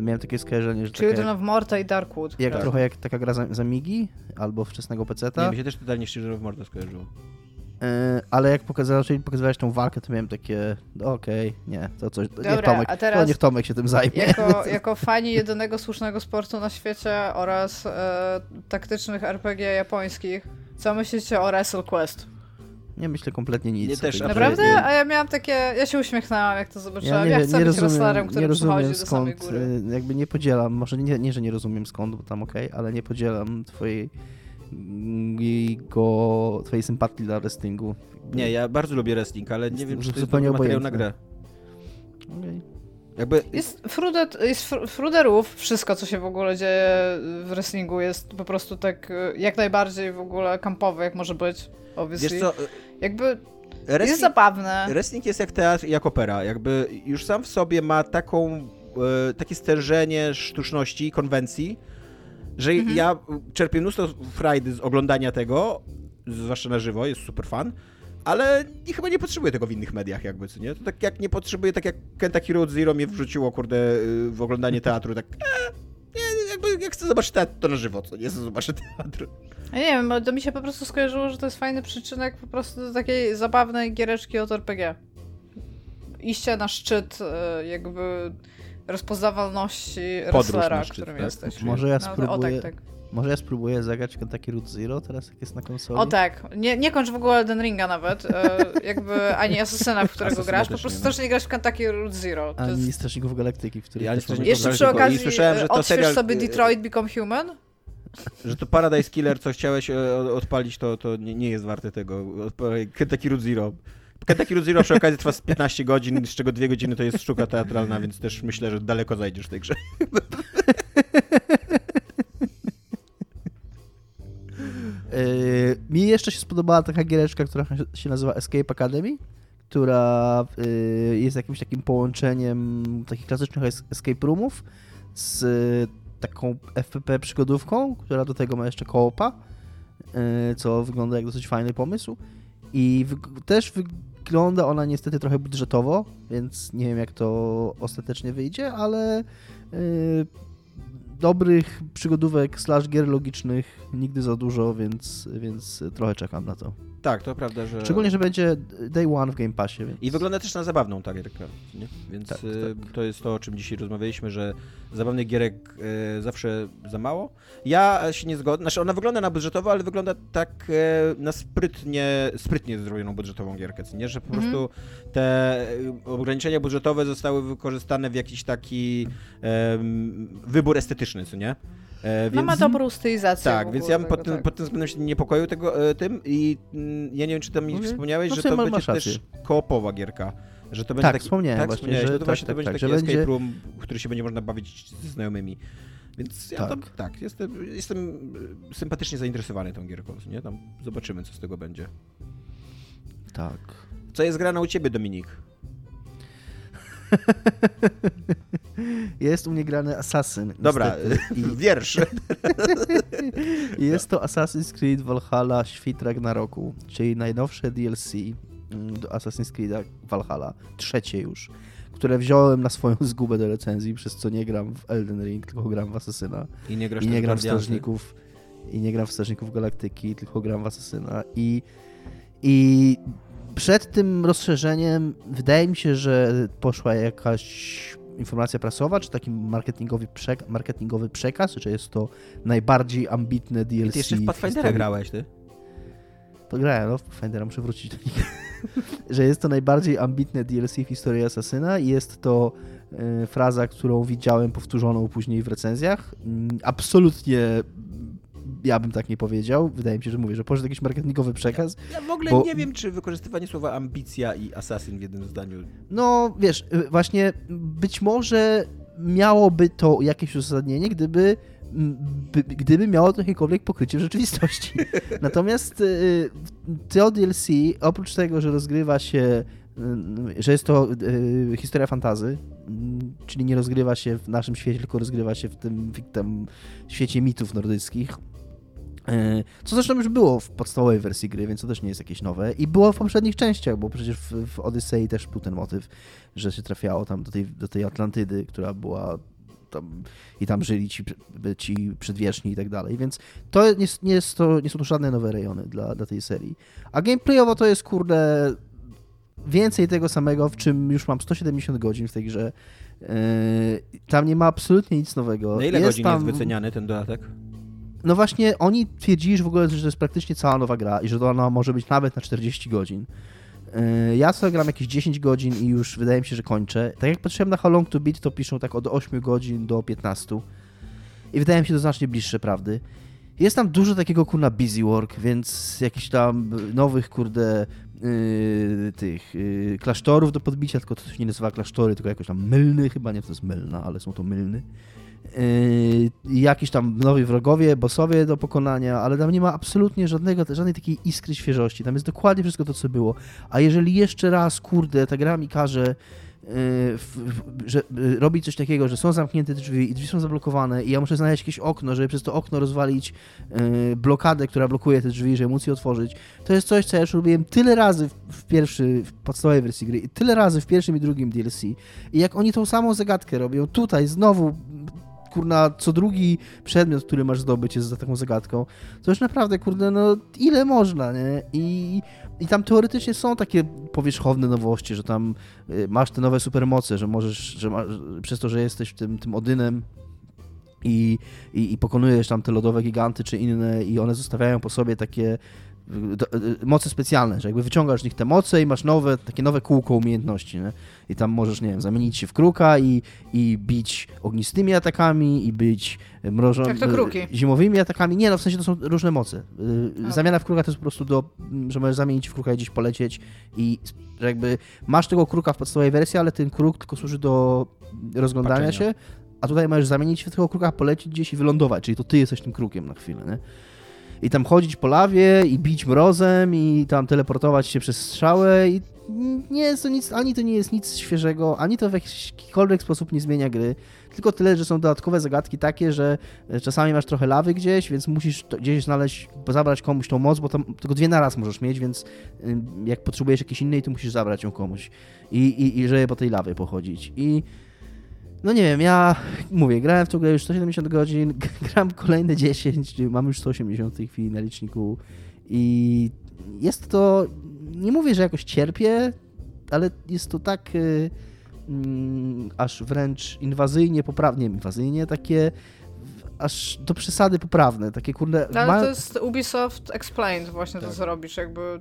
Miałem takie skojarzenie, że Children of Morta i Darkwood. jak, tak. trochę jak taka gra za, za Migi albo wczesnego peceta. Nie, mi się też totalnie Children of Morta skojarzyło. E, ale jak pokazałeś, pokazywać tą walkę, to miałem takie, no okej, nie, to coś, to niech, Dobra, Tomek, a teraz- to niech Tomek się tym zajmie. Jako, jako fani jedynego słusznego sportu na świecie oraz e, taktycznych RPG japońskich, co myślicie o Wrestle Quest? Nie myślę kompletnie nic. Nie, też. Naprawdę? nie. A ja miałam takie, ja się uśmiechnęłam jak to Ja zobaczyłam. nie, Ja, nie, chcę być rozumiem, wrestlerem, nie który rozumiem przychodzi do samej skąd, góry. e, jakby nie podzielam, może nie, nie, że nie rozumiem skąd, bo tam okej, ale nie podzielam twojej jego, twojej sympatii dla wrestlingu. Jakby- Nie, ja bardzo lubię wrestling, ale nie Jest wiem, czy to jest zupełnie dobry materiał na grę. Okej. Jakby Jest, frudet, jest fr- fruderów, wszystko co się w ogóle dzieje w wrestlingu jest po prostu tak e, jak najbardziej w ogóle kampowe jak może być, obviously. wiesz co, Jakby jest wrestling, zabawne. wrestling jest jak teatr jak opera. Jakby już sam w sobie ma taką, e, takie stężenie sztuczności, konwencji, że Mhm. ja czerpię mnóstwo frajdy z oglądania tego, zwłaszcza na żywo, jest super fan, ale nie, chyba nie potrzebuję tego w innych mediach jakby, co nie? To tak jak nie potrzebuję, tak jak Kentucky Road Zero mnie wrzuciło, kurde, y, w oglądanie teatru, tak e, nie, jakby jak chcę zobaczyć teatr, to na żywo, co nie chcę zobaczyć teatru. Ja nie wiem, ale to mi się po prostu skojarzyło, że to jest fajny przyczynek po prostu do takiej zabawnej giereczki od RPG. Iście na szczyt e, jakby rozpoznawalności Podróż wrestlera, którym tak? jesteś. Może ja No, o, spróbuję, tak, tak. Może ja spróbuję zagrać Kentucky Root Zero teraz, jak jest na konsoli? O tak, nie, nie kończ w ogóle Elden Ringa nawet, e, jakby ani Asasyna, w którego Asasyna grasz, po prostu no. też nie grasz w Kentucky Route Zero. To Ani jest... Strażników Galaktyki, w których Ja też Jeszcze przy okazji słyszałem, że to serial- sobie Detroit Become Human. Że to Paradise Killer, co chciałeś e, odpalić, to, to nie, nie jest warte tego. Kentucky Root Zero. Kentucky Root Zero przy okazji trwa z 15 godzin, z czego 2 godziny to jest sztuka teatralna, więc też myślę, że daleko zajdziesz w tej grze. Yy, mi jeszcze się spodobała taka giereczka, która się nazywa Escape Academy, która yy, jest jakimś takim połączeniem takich klasycznych es- escape roomów z yy, taką FPP przygodówką, która do tego ma jeszcze koopa, co wygląda jak dosyć fajny pomysł. I też wygląda ona niestety trochę budżetowo, więc nie wiem jak to ostatecznie wyjdzie, ale yy, dobrych przygodówek slash gier logicznych nigdy za dużo, więc, więc trochę czekam na to. Tak, to prawda, że... Szczególnie, że będzie day one w Game Passie. Więc... I wygląda też na zabawną ta gierka, nie? Więc Tak, y, tak. to jest to, o czym dzisiaj rozmawialiśmy, że zabawnych gierek y, zawsze za mało. Ja się nie zgodzę, znaczy ona wygląda na budżetowo, ale wygląda tak e, na sprytnie, sprytnie zrobioną budżetową gierkę, co nie? Że po Mhm. prostu te y, ograniczenia budżetowe zostały wykorzystane w jakiś taki em, wybór estetyczny, co nie? E, No ma dobrą stylizację tak, więc ja bym pod tym, tak. pod tym względem się niepokoił tego, e, tym i mm, ja nie wiem, czy tam mi Okej. wspomniałeś, No że sumie to będzie też koopowa gierka. Że to będzie Tak, taki, wspomniałem tak, właśnie, że no to tak, właśnie tak, to będzie tak, taki że escape będzie- room, w który się będzie można bawić ze znajomymi. Więc ja Tak. tam, tak, jestem, jestem e, sympatycznie zainteresowany tą gierką, nie? Tam zobaczymy, co z tego będzie. Tak. Co jest grane u ciebie, Dominik? Jest u mnie grany Assassin. Dobra. I wiersz. Jest to Assassin's Creed Valhalla Świt Ragnaroku, czyli najnowsze DLC do Assassin's Creed Valhalla, trzecie już, które wziąłem na swoją zgubę do recenzji, przez co nie gram w Elden Ring, tylko gram w Asasyna. I nie I nie gram w. Strażników i nie gram w Strażników Galaktyki, tylko gram w Asasyna i i przed tym rozszerzeniem wydaje mi się, że poszła jakaś informacja prasowa, czy taki marketingowy, przek- marketingowy przekaz, że jest to najbardziej ambitne DLC. Ty jeszcze w Pathfindera grałeś, ty? Grałem, no, w Pathfindera muszę wrócić do niego. że jest to najbardziej ambitne DLC w historii Asasyna i jest to e, fraza, którą widziałem powtórzoną później w recenzjach. Mm, Absolutnie mm, ja bym tak nie powiedział. Wydaje mi się, że mówię, że poszedł jakiś marketingowy przekaz. Ja w ogóle Bo- nie wiem, czy wykorzystywanie słowa ambicja i asasyn w jednym zdaniu No, wiesz, y, właśnie być może miałoby to jakieś uzasadnienie, gdyby, gdyby miało to jakiekolwiek pokrycie w rzeczywistości. Natomiast y, to DLC, oprócz tego, że rozgrywa się, y, że jest to y, historia fantazy, mm, czyli nie rozgrywa się w naszym świecie, tylko rozgrywa się w tym, w tym świecie mitów nordyckich, Co zresztą już było w podstawowej wersji gry, więc to też nie jest jakieś nowe. I było w poprzednich częściach, bo przecież w, w Odyssei też był ten motyw, że się trafiało tam do tej, do tej Atlantydy, która była tam i tam żyli ci, ci przedwieczni i tak dalej. Więc to nie, nie, jest to, nie są to żadne nowe rejony dla, dla tej serii. A gameplayowo to jest kurde więcej tego samego, w czym już mam 170 godzin w tej grze. E, Tam nie ma absolutnie nic nowego. Na ile jest godzin tam... jest wyceniany ten dodatek? No właśnie, oni twierdzili że w ogóle, że to jest praktycznie cała nowa gra i że to ona może być nawet na 40 godzin. Yy, Ja sobie gram jakieś 10 godzin i już wydaje mi się, że kończę. Tak jak patrzyłem na How Long to Beat, to piszą tak od 8 godzin do 15. I wydaje mi się to znacznie bliższe prawdy. Jest tam dużo takiego kurna busy work, więc jakichś tam nowych kurde yy, tych yy, klasztorów do podbicia, tylko to się nie nazywa klasztory, tylko jakoś tam mylny, chyba nie to jest mylna, ale są to mylny. Yy, jakiś tam nowi wrogowie, bossowie do pokonania, ale tam nie ma absolutnie żadnego, żadnej takiej iskry świeżości. Tam jest dokładnie wszystko to, co było. A jeżeli jeszcze raz, kurde, ta gra mi każe że, yy, robić coś takiego, że są zamknięte drzwi i drzwi są zablokowane i ja muszę znaleźć jakieś okno, żeby przez to okno rozwalić yy, blokadę, która blokuje te drzwi, żeby móc je otworzyć, to jest coś, co ja już robiłem tyle razy w, pierwszy, w podstawowej wersji gry i tyle razy w pierwszym i drugim DLC. I jak oni tą samą zagadkę robią tutaj, znowu kurna, co drugi przedmiot, który masz zdobyć jest za taką zagadką, to już naprawdę, kurde, no ile można, nie? I, i tam teoretycznie są takie powierzchowne nowości, że tam y, masz te nowe supermoce, że możesz, że masz, przez to, że jesteś tym, tym Odynem i, i, i pokonujesz tam te lodowe giganty czy inne i one zostawiają po sobie takie do- y, moce specjalne, że jakby wyciągasz z nich te moce i masz nowe, takie nowe kółko umiejętności, nie? I tam możesz, nie wiem, zamienić się w kruka i, i bić ognistymi atakami i być mrożonymi, kruki. zimowymi atakami. Nie, no w sensie to są różne moce. Y, A. Zamiana w kruka to jest po prostu do, że możesz zamienić w kruka i gdzieś polecieć i że jakby masz tego kruka w podstawowej wersji, ale ten kruk tylko służy do rozglądania Patrzenia. się, a tutaj możesz zamienić się w tego kruka, polecieć gdzieś i wylądować, czyli to ty jesteś tym krukiem na chwilę, nie? I tam chodzić po lawie i bić mrozem i tam teleportować się przez strzałę i nie jest to nic, ani to nie jest nic świeżego, ani to w jakikolwiek sposób nie zmienia gry. Tylko tyle, że są dodatkowe zagadki takie, że e, czasami masz trochę lawy gdzieś, więc musisz gdzieś znaleźć, zabrać komuś tą moc, bo tam tylko dwie na raz możesz mieć, więc jak potrzebujesz jakiejś innej, to musisz zabrać ją komuś. I, i, i żeby po tej lawie pochodzić. I no nie wiem, ja mówię, grałem w tą grę już 170 godzin, gram kolejne 10, mam już 180 w tej chwili na liczniku i jest to, nie mówię, że jakoś cierpię, ale jest to tak y, mm, aż wręcz inwazyjnie poprawnie, inwazyjnie takie aż do przesady poprawne, takie kurde... No, Ale ma- to jest Ubisoft Explained właśnie to, Tak. co robisz, jakby...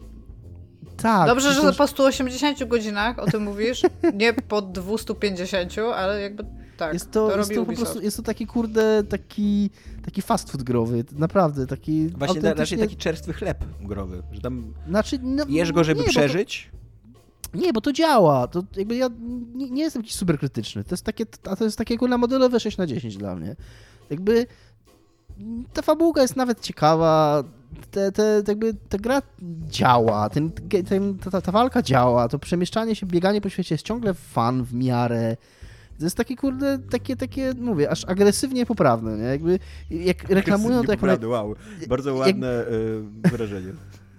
tak, Dobrze, że po 180 godzinach o tym mówisz, nie po 250, ale jakby tak, jest to, to, jest to po prostu, jest to taki kurde, taki, taki fast food growy, naprawdę, taki Właśnie da, raczej autentycznie... taki czerstwy chleb growy, że tam Znaczy, no, jesz go, żeby nie, bo przeżyć. To, nie, bo to działa. To jakby ja nie, nie jestem jakiś super krytyczny. To jest takie, a to jest takie kurna modelowe 6 na 10 dla mnie. Jakby ta fabułka jest nawet ciekawa. Te, te, jakby ta gra działa, ten, ten, ta, ta walka działa, to przemieszczanie się, bieganie po świecie jest ciągle fan w miarę. To jest takie, kurde, takie, takie, mówię, aż agresywnie poprawne, nie? Jakby, jak reklamują to jak... Naprawdę, wow. Bardzo jak- ładne y, wyrażenie.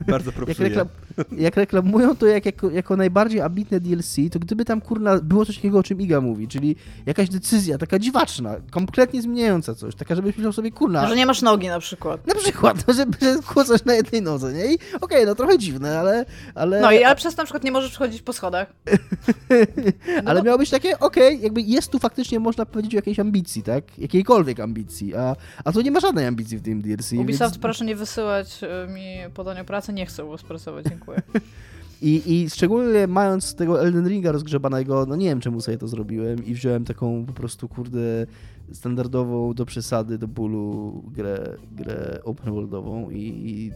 Bardzo jak, reklam, jak reklamują to jak, jako, jako najbardziej ambitne DLC, to gdyby tam kurna było coś takiego, o czym Iga mówi, czyli jakaś decyzja taka dziwaczna, kompletnie zmieniająca coś, taka, żebyś myślał sobie, kurna, Że nie masz nogi na przykład. na przykład, no, że, że kłócasz na jednej nodze, nie? I okej, no trochę dziwne, ale... ale No i ale przez na przykład nie możesz wchodzić po schodach. ale miało być takie, okej, jakby jest tu faktycznie, można powiedzieć, o jakiejś ambicji, tak? Jakiejkolwiek ambicji, a, a tu nie ma żadnej ambicji w tym DLC. Ubisoft, więc... proszę nie wysyłać y, mi podania pracy, nie chcę was pracować, dziękuję. I, I szczególnie mając tego Elden Ringa rozgrzebanego, no nie wiem czemu sobie to zrobiłem i wziąłem taką po prostu, kurde, standardową, do przesady, do bólu grę, grę open worldową i, i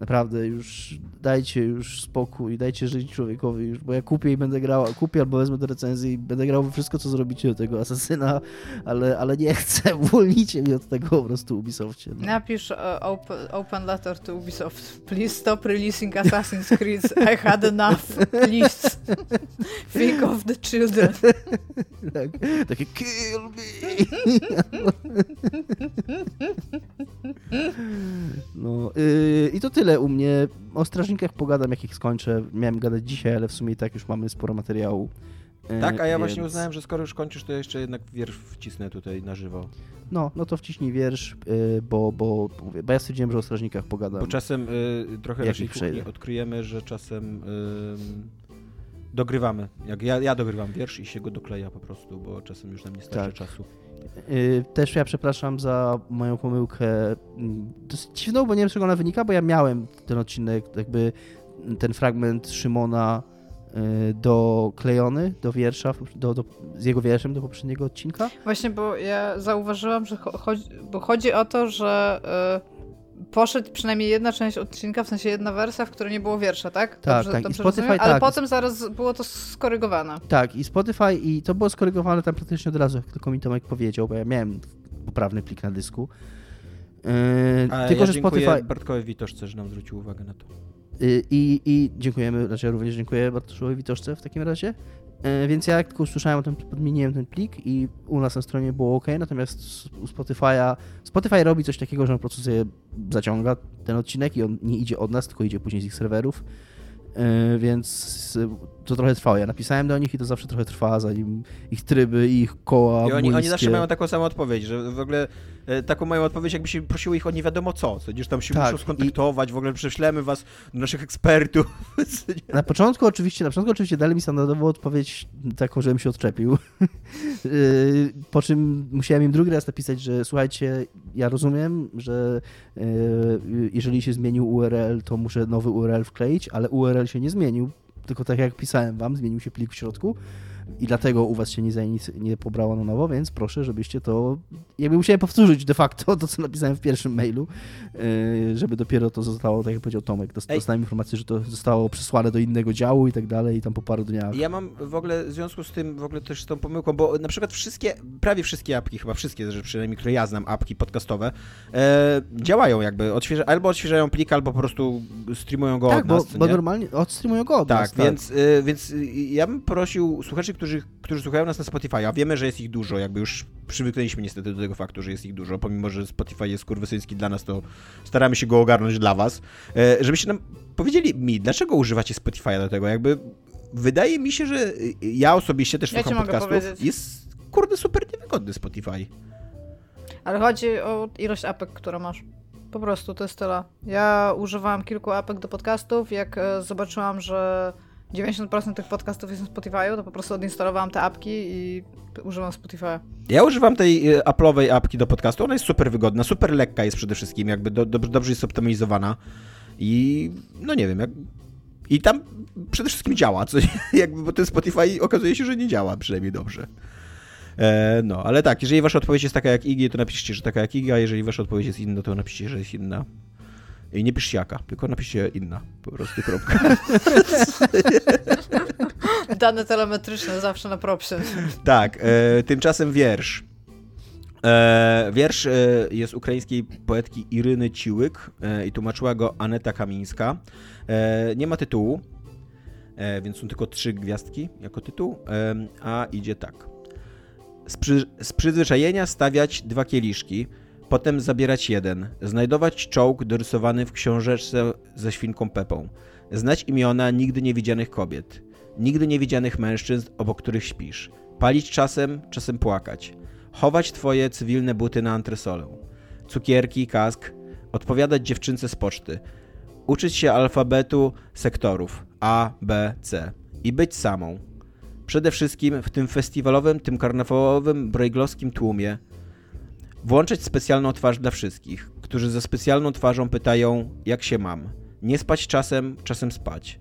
naprawdę już dajcie już spokój, dajcie żyć człowiekowi już, bo ja kupię i będę grał, kupię albo wezmę do recenzji i będę grał we wszystko, co zrobicie do tego Asasyna, ale, ale nie chcę, uwolnijcie mnie od tego po prostu Ubisoftie. No. Napisz uh, open, open letter to Ubisoft. Please stop releasing Assassin's Creed. I had enough. Please. Think of the children. Tak, takie kill me! No yy, i to tyle u mnie. O strażnikach pogadam jak ich skończę. Miałem gadać dzisiaj, ale w sumie i tak już mamy sporo materiału. Yy, Tak, a ja właśnie więc- uznałem, że skoro już kończysz, to jeszcze jednak wiersz wcisnę tutaj na żywo. No, no to wciśnij wiersz, yy, bo, bo, bo ja stwierdziłem, że o strażnikach pogadam. Bo czasem y, trochę naszej kuchni odkryjemy, że czasem y, dogrywamy. Jak ja, ja dogrywam wiersz i się go dokleja po prostu, bo czasem już nam nie starczy Tak. czasu. Yy, też ja przepraszam za moją pomyłkę. mm, Dosyć dziwną, bo nie wiem z czego ona wynika, bo ja miałem ten odcinek, jakby ten fragment Szymona yy, doklejony do wiersza, do, do, z jego wierszem do poprzedniego odcinka. Właśnie, bo ja zauważyłam, że cho- chodzi, bo chodzi o to, że y, poszedł przynajmniej jedna część odcinka, w sensie jedna wersja, w której nie było wiersza, tak? Tak, tak. I Dobrze Spotify rozumiem? Ale tak. potem zaraz było to skorygowane. Tak, i Spotify, i to było skorygowane tam praktycznie od razu, jak tylko mi Tomek powiedział, bo ja miałem poprawny plik na dysku. Yy, A tylko, ja że Spotify. Bartkowi Witoszce, że nam zwrócił uwagę na to. Y, I, I dziękujemy, znaczy ja również dziękuję Bartoszowi Witoszce w takim razie. E, Więc ja jak tylko usłyszałem o tym, podmieniłem ten plik i u nas na stronie było ok, natomiast u Spotify'a, Spotify robi coś takiego, że on po prostu sobie zaciąga ten odcinek i on nie idzie od nas, tylko idzie później z ich serwerów. E, Więc to trochę trwało. Ja napisałem do nich i to zawsze trochę trwa, zanim ich tryby ich koła I oni, oni zawsze mają taką samą odpowiedź, że w ogóle taką moją odpowiedź, jakby się prosiło ich o nie wiadomo co, co gdzieś tam się Tak, muszą skontaktować, w ogóle prześlemy was do naszych ekspertów. Na początku oczywiście, na początku oczywiście dali mi standardową odpowiedź taką, żebym się odczepił. Yy, po czym musiałem im drugi raz napisać, że słuchajcie, ja rozumiem, że yy, jeżeli się zmienił URL, to muszę nowy URL wkleić, ale URL się nie zmienił, tylko tak jak pisałem wam, zmienił się plik w środku i dlatego u was się nie, zainic- nie pobrało na nowo, więc proszę, żebyście to... Jakby musiałem powtórzyć de facto to, co napisałem w pierwszym mailu, yy, żeby dopiero to zostało, tak jak powiedział Tomek, dost- Ej. dostałem informację, że to zostało przesłane do innego działu i tak dalej i tam po paru dniach. Ja mam w ogóle w związku z tym, w ogóle też z tą pomyłką, bo na przykład wszystkie, prawie wszystkie apki, chyba wszystkie, że przynajmniej, które ja znam, apki podcastowe, e, działają jakby, odświeża, albo odświeżają plik, albo po prostu streamują go tak, od nas, bo, co bo nie? normalnie odstreamują go od Tak, nas, tak. więc, y, więc y, ja bym prosił słuchaczy, którzy, którzy słuchają nas na Spotify, a wiemy, że jest ich dużo, jakby już przywyknęliśmy niestety do tego faktu, że jest ich dużo, pomimo, że Spotify jest kurwysyński dla nas, to staramy się go ogarnąć dla was, e, żebyście nam powiedzieli mi, dlaczego używacie Spotify'a do tego, jakby wydaje mi się, że y, ja osobiście też Ja słucham podcastów, jest kurde super niewygodny Spotify. Ale chodzi o ilość apek, które masz. Po prostu, to jest tyle. Ja używałam kilku apek do podcastów. Jak e, zobaczyłam, że 90% tych podcastów jest na Spotify'u, to po prostu odinstalowałam te apki i używam Spotify'a. Ja używam tej y, Apple'owej apki do podcastu, ona jest super wygodna, super lekka jest przede wszystkim, jakby do, dobrze, dobrze jest optymalizowana i no nie wiem, jak... i tam przede wszystkim działa, jakby, bo ten Spotify okazuje się, że nie działa przynajmniej dobrze. E, no, ale tak, jeżeli wasza odpowiedź jest taka jak Iggy, to napiszcie, że taka jak Iggy, a jeżeli wasza odpowiedź jest inna, to napiszcie, że jest inna. I nie piszcie jaka, tylko napiszcie inna, po prostu kropka. Dane telemetryczne zawsze na propsie. Tak, e, tymczasem wiersz. E, wiersz e, jest ukraińskiej poetki Iryny Ciłyk e, i tłumaczyła go Aneta Kamińska. E, nie ma tytułu, e, więc są tylko trzy gwiazdki jako tytuł, a idzie tak. Z, przy, z przyzwyczajenia stawiać dwa kieliszki, potem zabierać jeden, znajdować czołg dorysowany w książeczce ze świnką Pepą, znać imiona nigdy niewidzianych kobiet, nigdy niewidzianych mężczyzn, obok których śpisz, palić czasem, czasem płakać, chować twoje cywilne buty na antresolę, cukierki, kask, odpowiadać dziewczynce z poczty, uczyć się alfabetu sektorów A, B, C. I być samą. Przede wszystkim w tym festiwalowym, tym karnawałowym, brejglowskim tłumie włączać specjalną twarz dla wszystkich, którzy ze specjalną twarzą pytają, jak się mam. Nie spać czasem, czasem spać.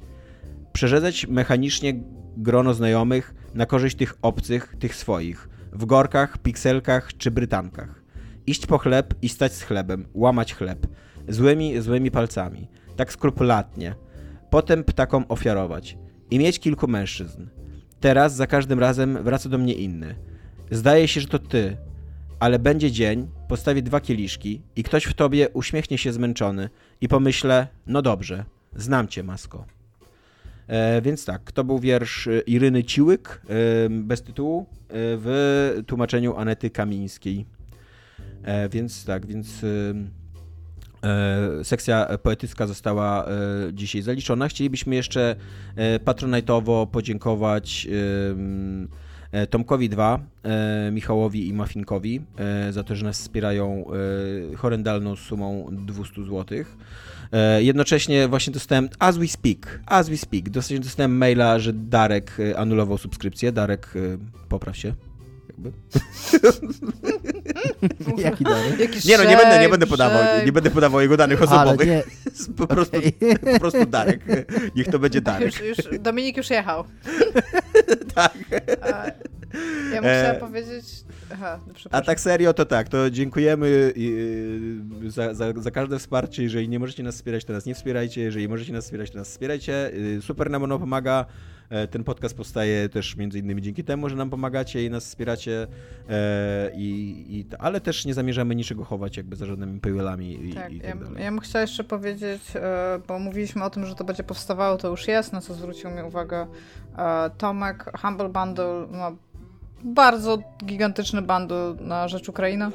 Przerzedzać mechanicznie grono znajomych na korzyść tych obcych, tych swoich. W gorkach, pikselkach czy brytankach. Iść po chleb i stać z chlebem, łamać chleb. Złymi, złymi palcami. Tak skrupulatnie. Potem ptakom ofiarować. I mieć kilku mężczyzn. Teraz za każdym razem wraca do mnie inny. Zdaje się, że to ty, ale będzie dzień, postawię dwa kieliszki i ktoś w tobie uśmiechnie się zmęczony i pomyślę, no dobrze, znam cię, masko. E, więc tak, to był wiersz e, Iryny Ciłyk, e, bez tytułu, e, w tłumaczeniu Anety Kamińskiej. E, więc tak, więc e, sekcja poetycka została dzisiaj zaliczona. Chcielibyśmy jeszcze patronajtowo podziękować Tomkowi 2, e, Michałowi i Mafinkowi e, za to, że nas wspierają e, horrendalną sumą 200 zł. E, Jednocześnie właśnie dostałem, as we speak, as we speak, dostałem, maila, że Darek e, anulował subskrypcję. Darek, e, popraw się. Jakby. Jaki dalej? Jakiś Nie no, nie będę, nie będę podawał, nie będę podawał jego danych osobowych. nie, Po prostu, okej. po prostu Darek. Niech to będzie Darek. Już, już, Dominik już jechał. Tak. A, ja musiałam E, powiedzieć... Aha, no A tak serio, to tak, to dziękujemy yy, za, za, za każde wsparcie. Jeżeli nie możecie nas wspierać, to nas nie wspierajcie. Jeżeli możecie nas wspierać, to nas wspierajcie. Yy, Super nam ono pomaga. E, Ten podcast powstaje też między innymi dzięki temu, że nam pomagacie i nas wspieracie. E, I, i, ale też nie zamierzamy niczego chować jakby za żadnymi pyłami i Tak, i ja, tak dalej. ja bym chciała jeszcze powiedzieć, e, bo mówiliśmy o tym, że to będzie powstawało, to już jest, na co zwrócił mi uwagę Tomek. Humble Bundle ma bardzo gigantyczny bundle na rzecz Ukrainy.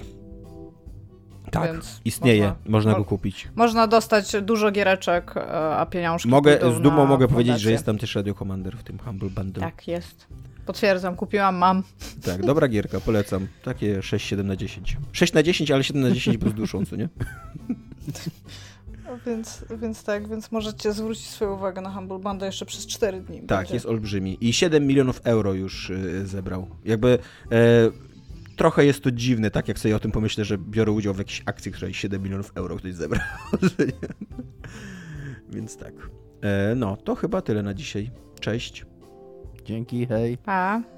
Tak, więc istnieje, można, można- go kupić. Można dostać dużo giereczek, e, a pieniążki Mogę, z dumą mogę powiedzieć, że jest tam też Radio Commander w tym Humble Bundle. Tak, jest. Potwierdzam, kupiłam, mam. Tak, dobra gierka, polecam. Takie 6-7 na 10. 6 na 10, ale 7 na 10, bo z duszą, co nie? Więc, więc tak, więc możecie zwrócić swoją uwagę na Humble Bundle jeszcze przez 4 dni. Tak, Będzie. jest olbrzymi. I 7 milionów euro już y, zebrał. Jakby e, trochę jest to dziwne, tak jak sobie o tym pomyślę, że biorę udział w jakiejś akcji, której 7 milionów euro ktoś zebrał. że nie? Więc tak. E, no, to chyba tyle na dzisiaj. Cześć. Dzięki, hej. Pa.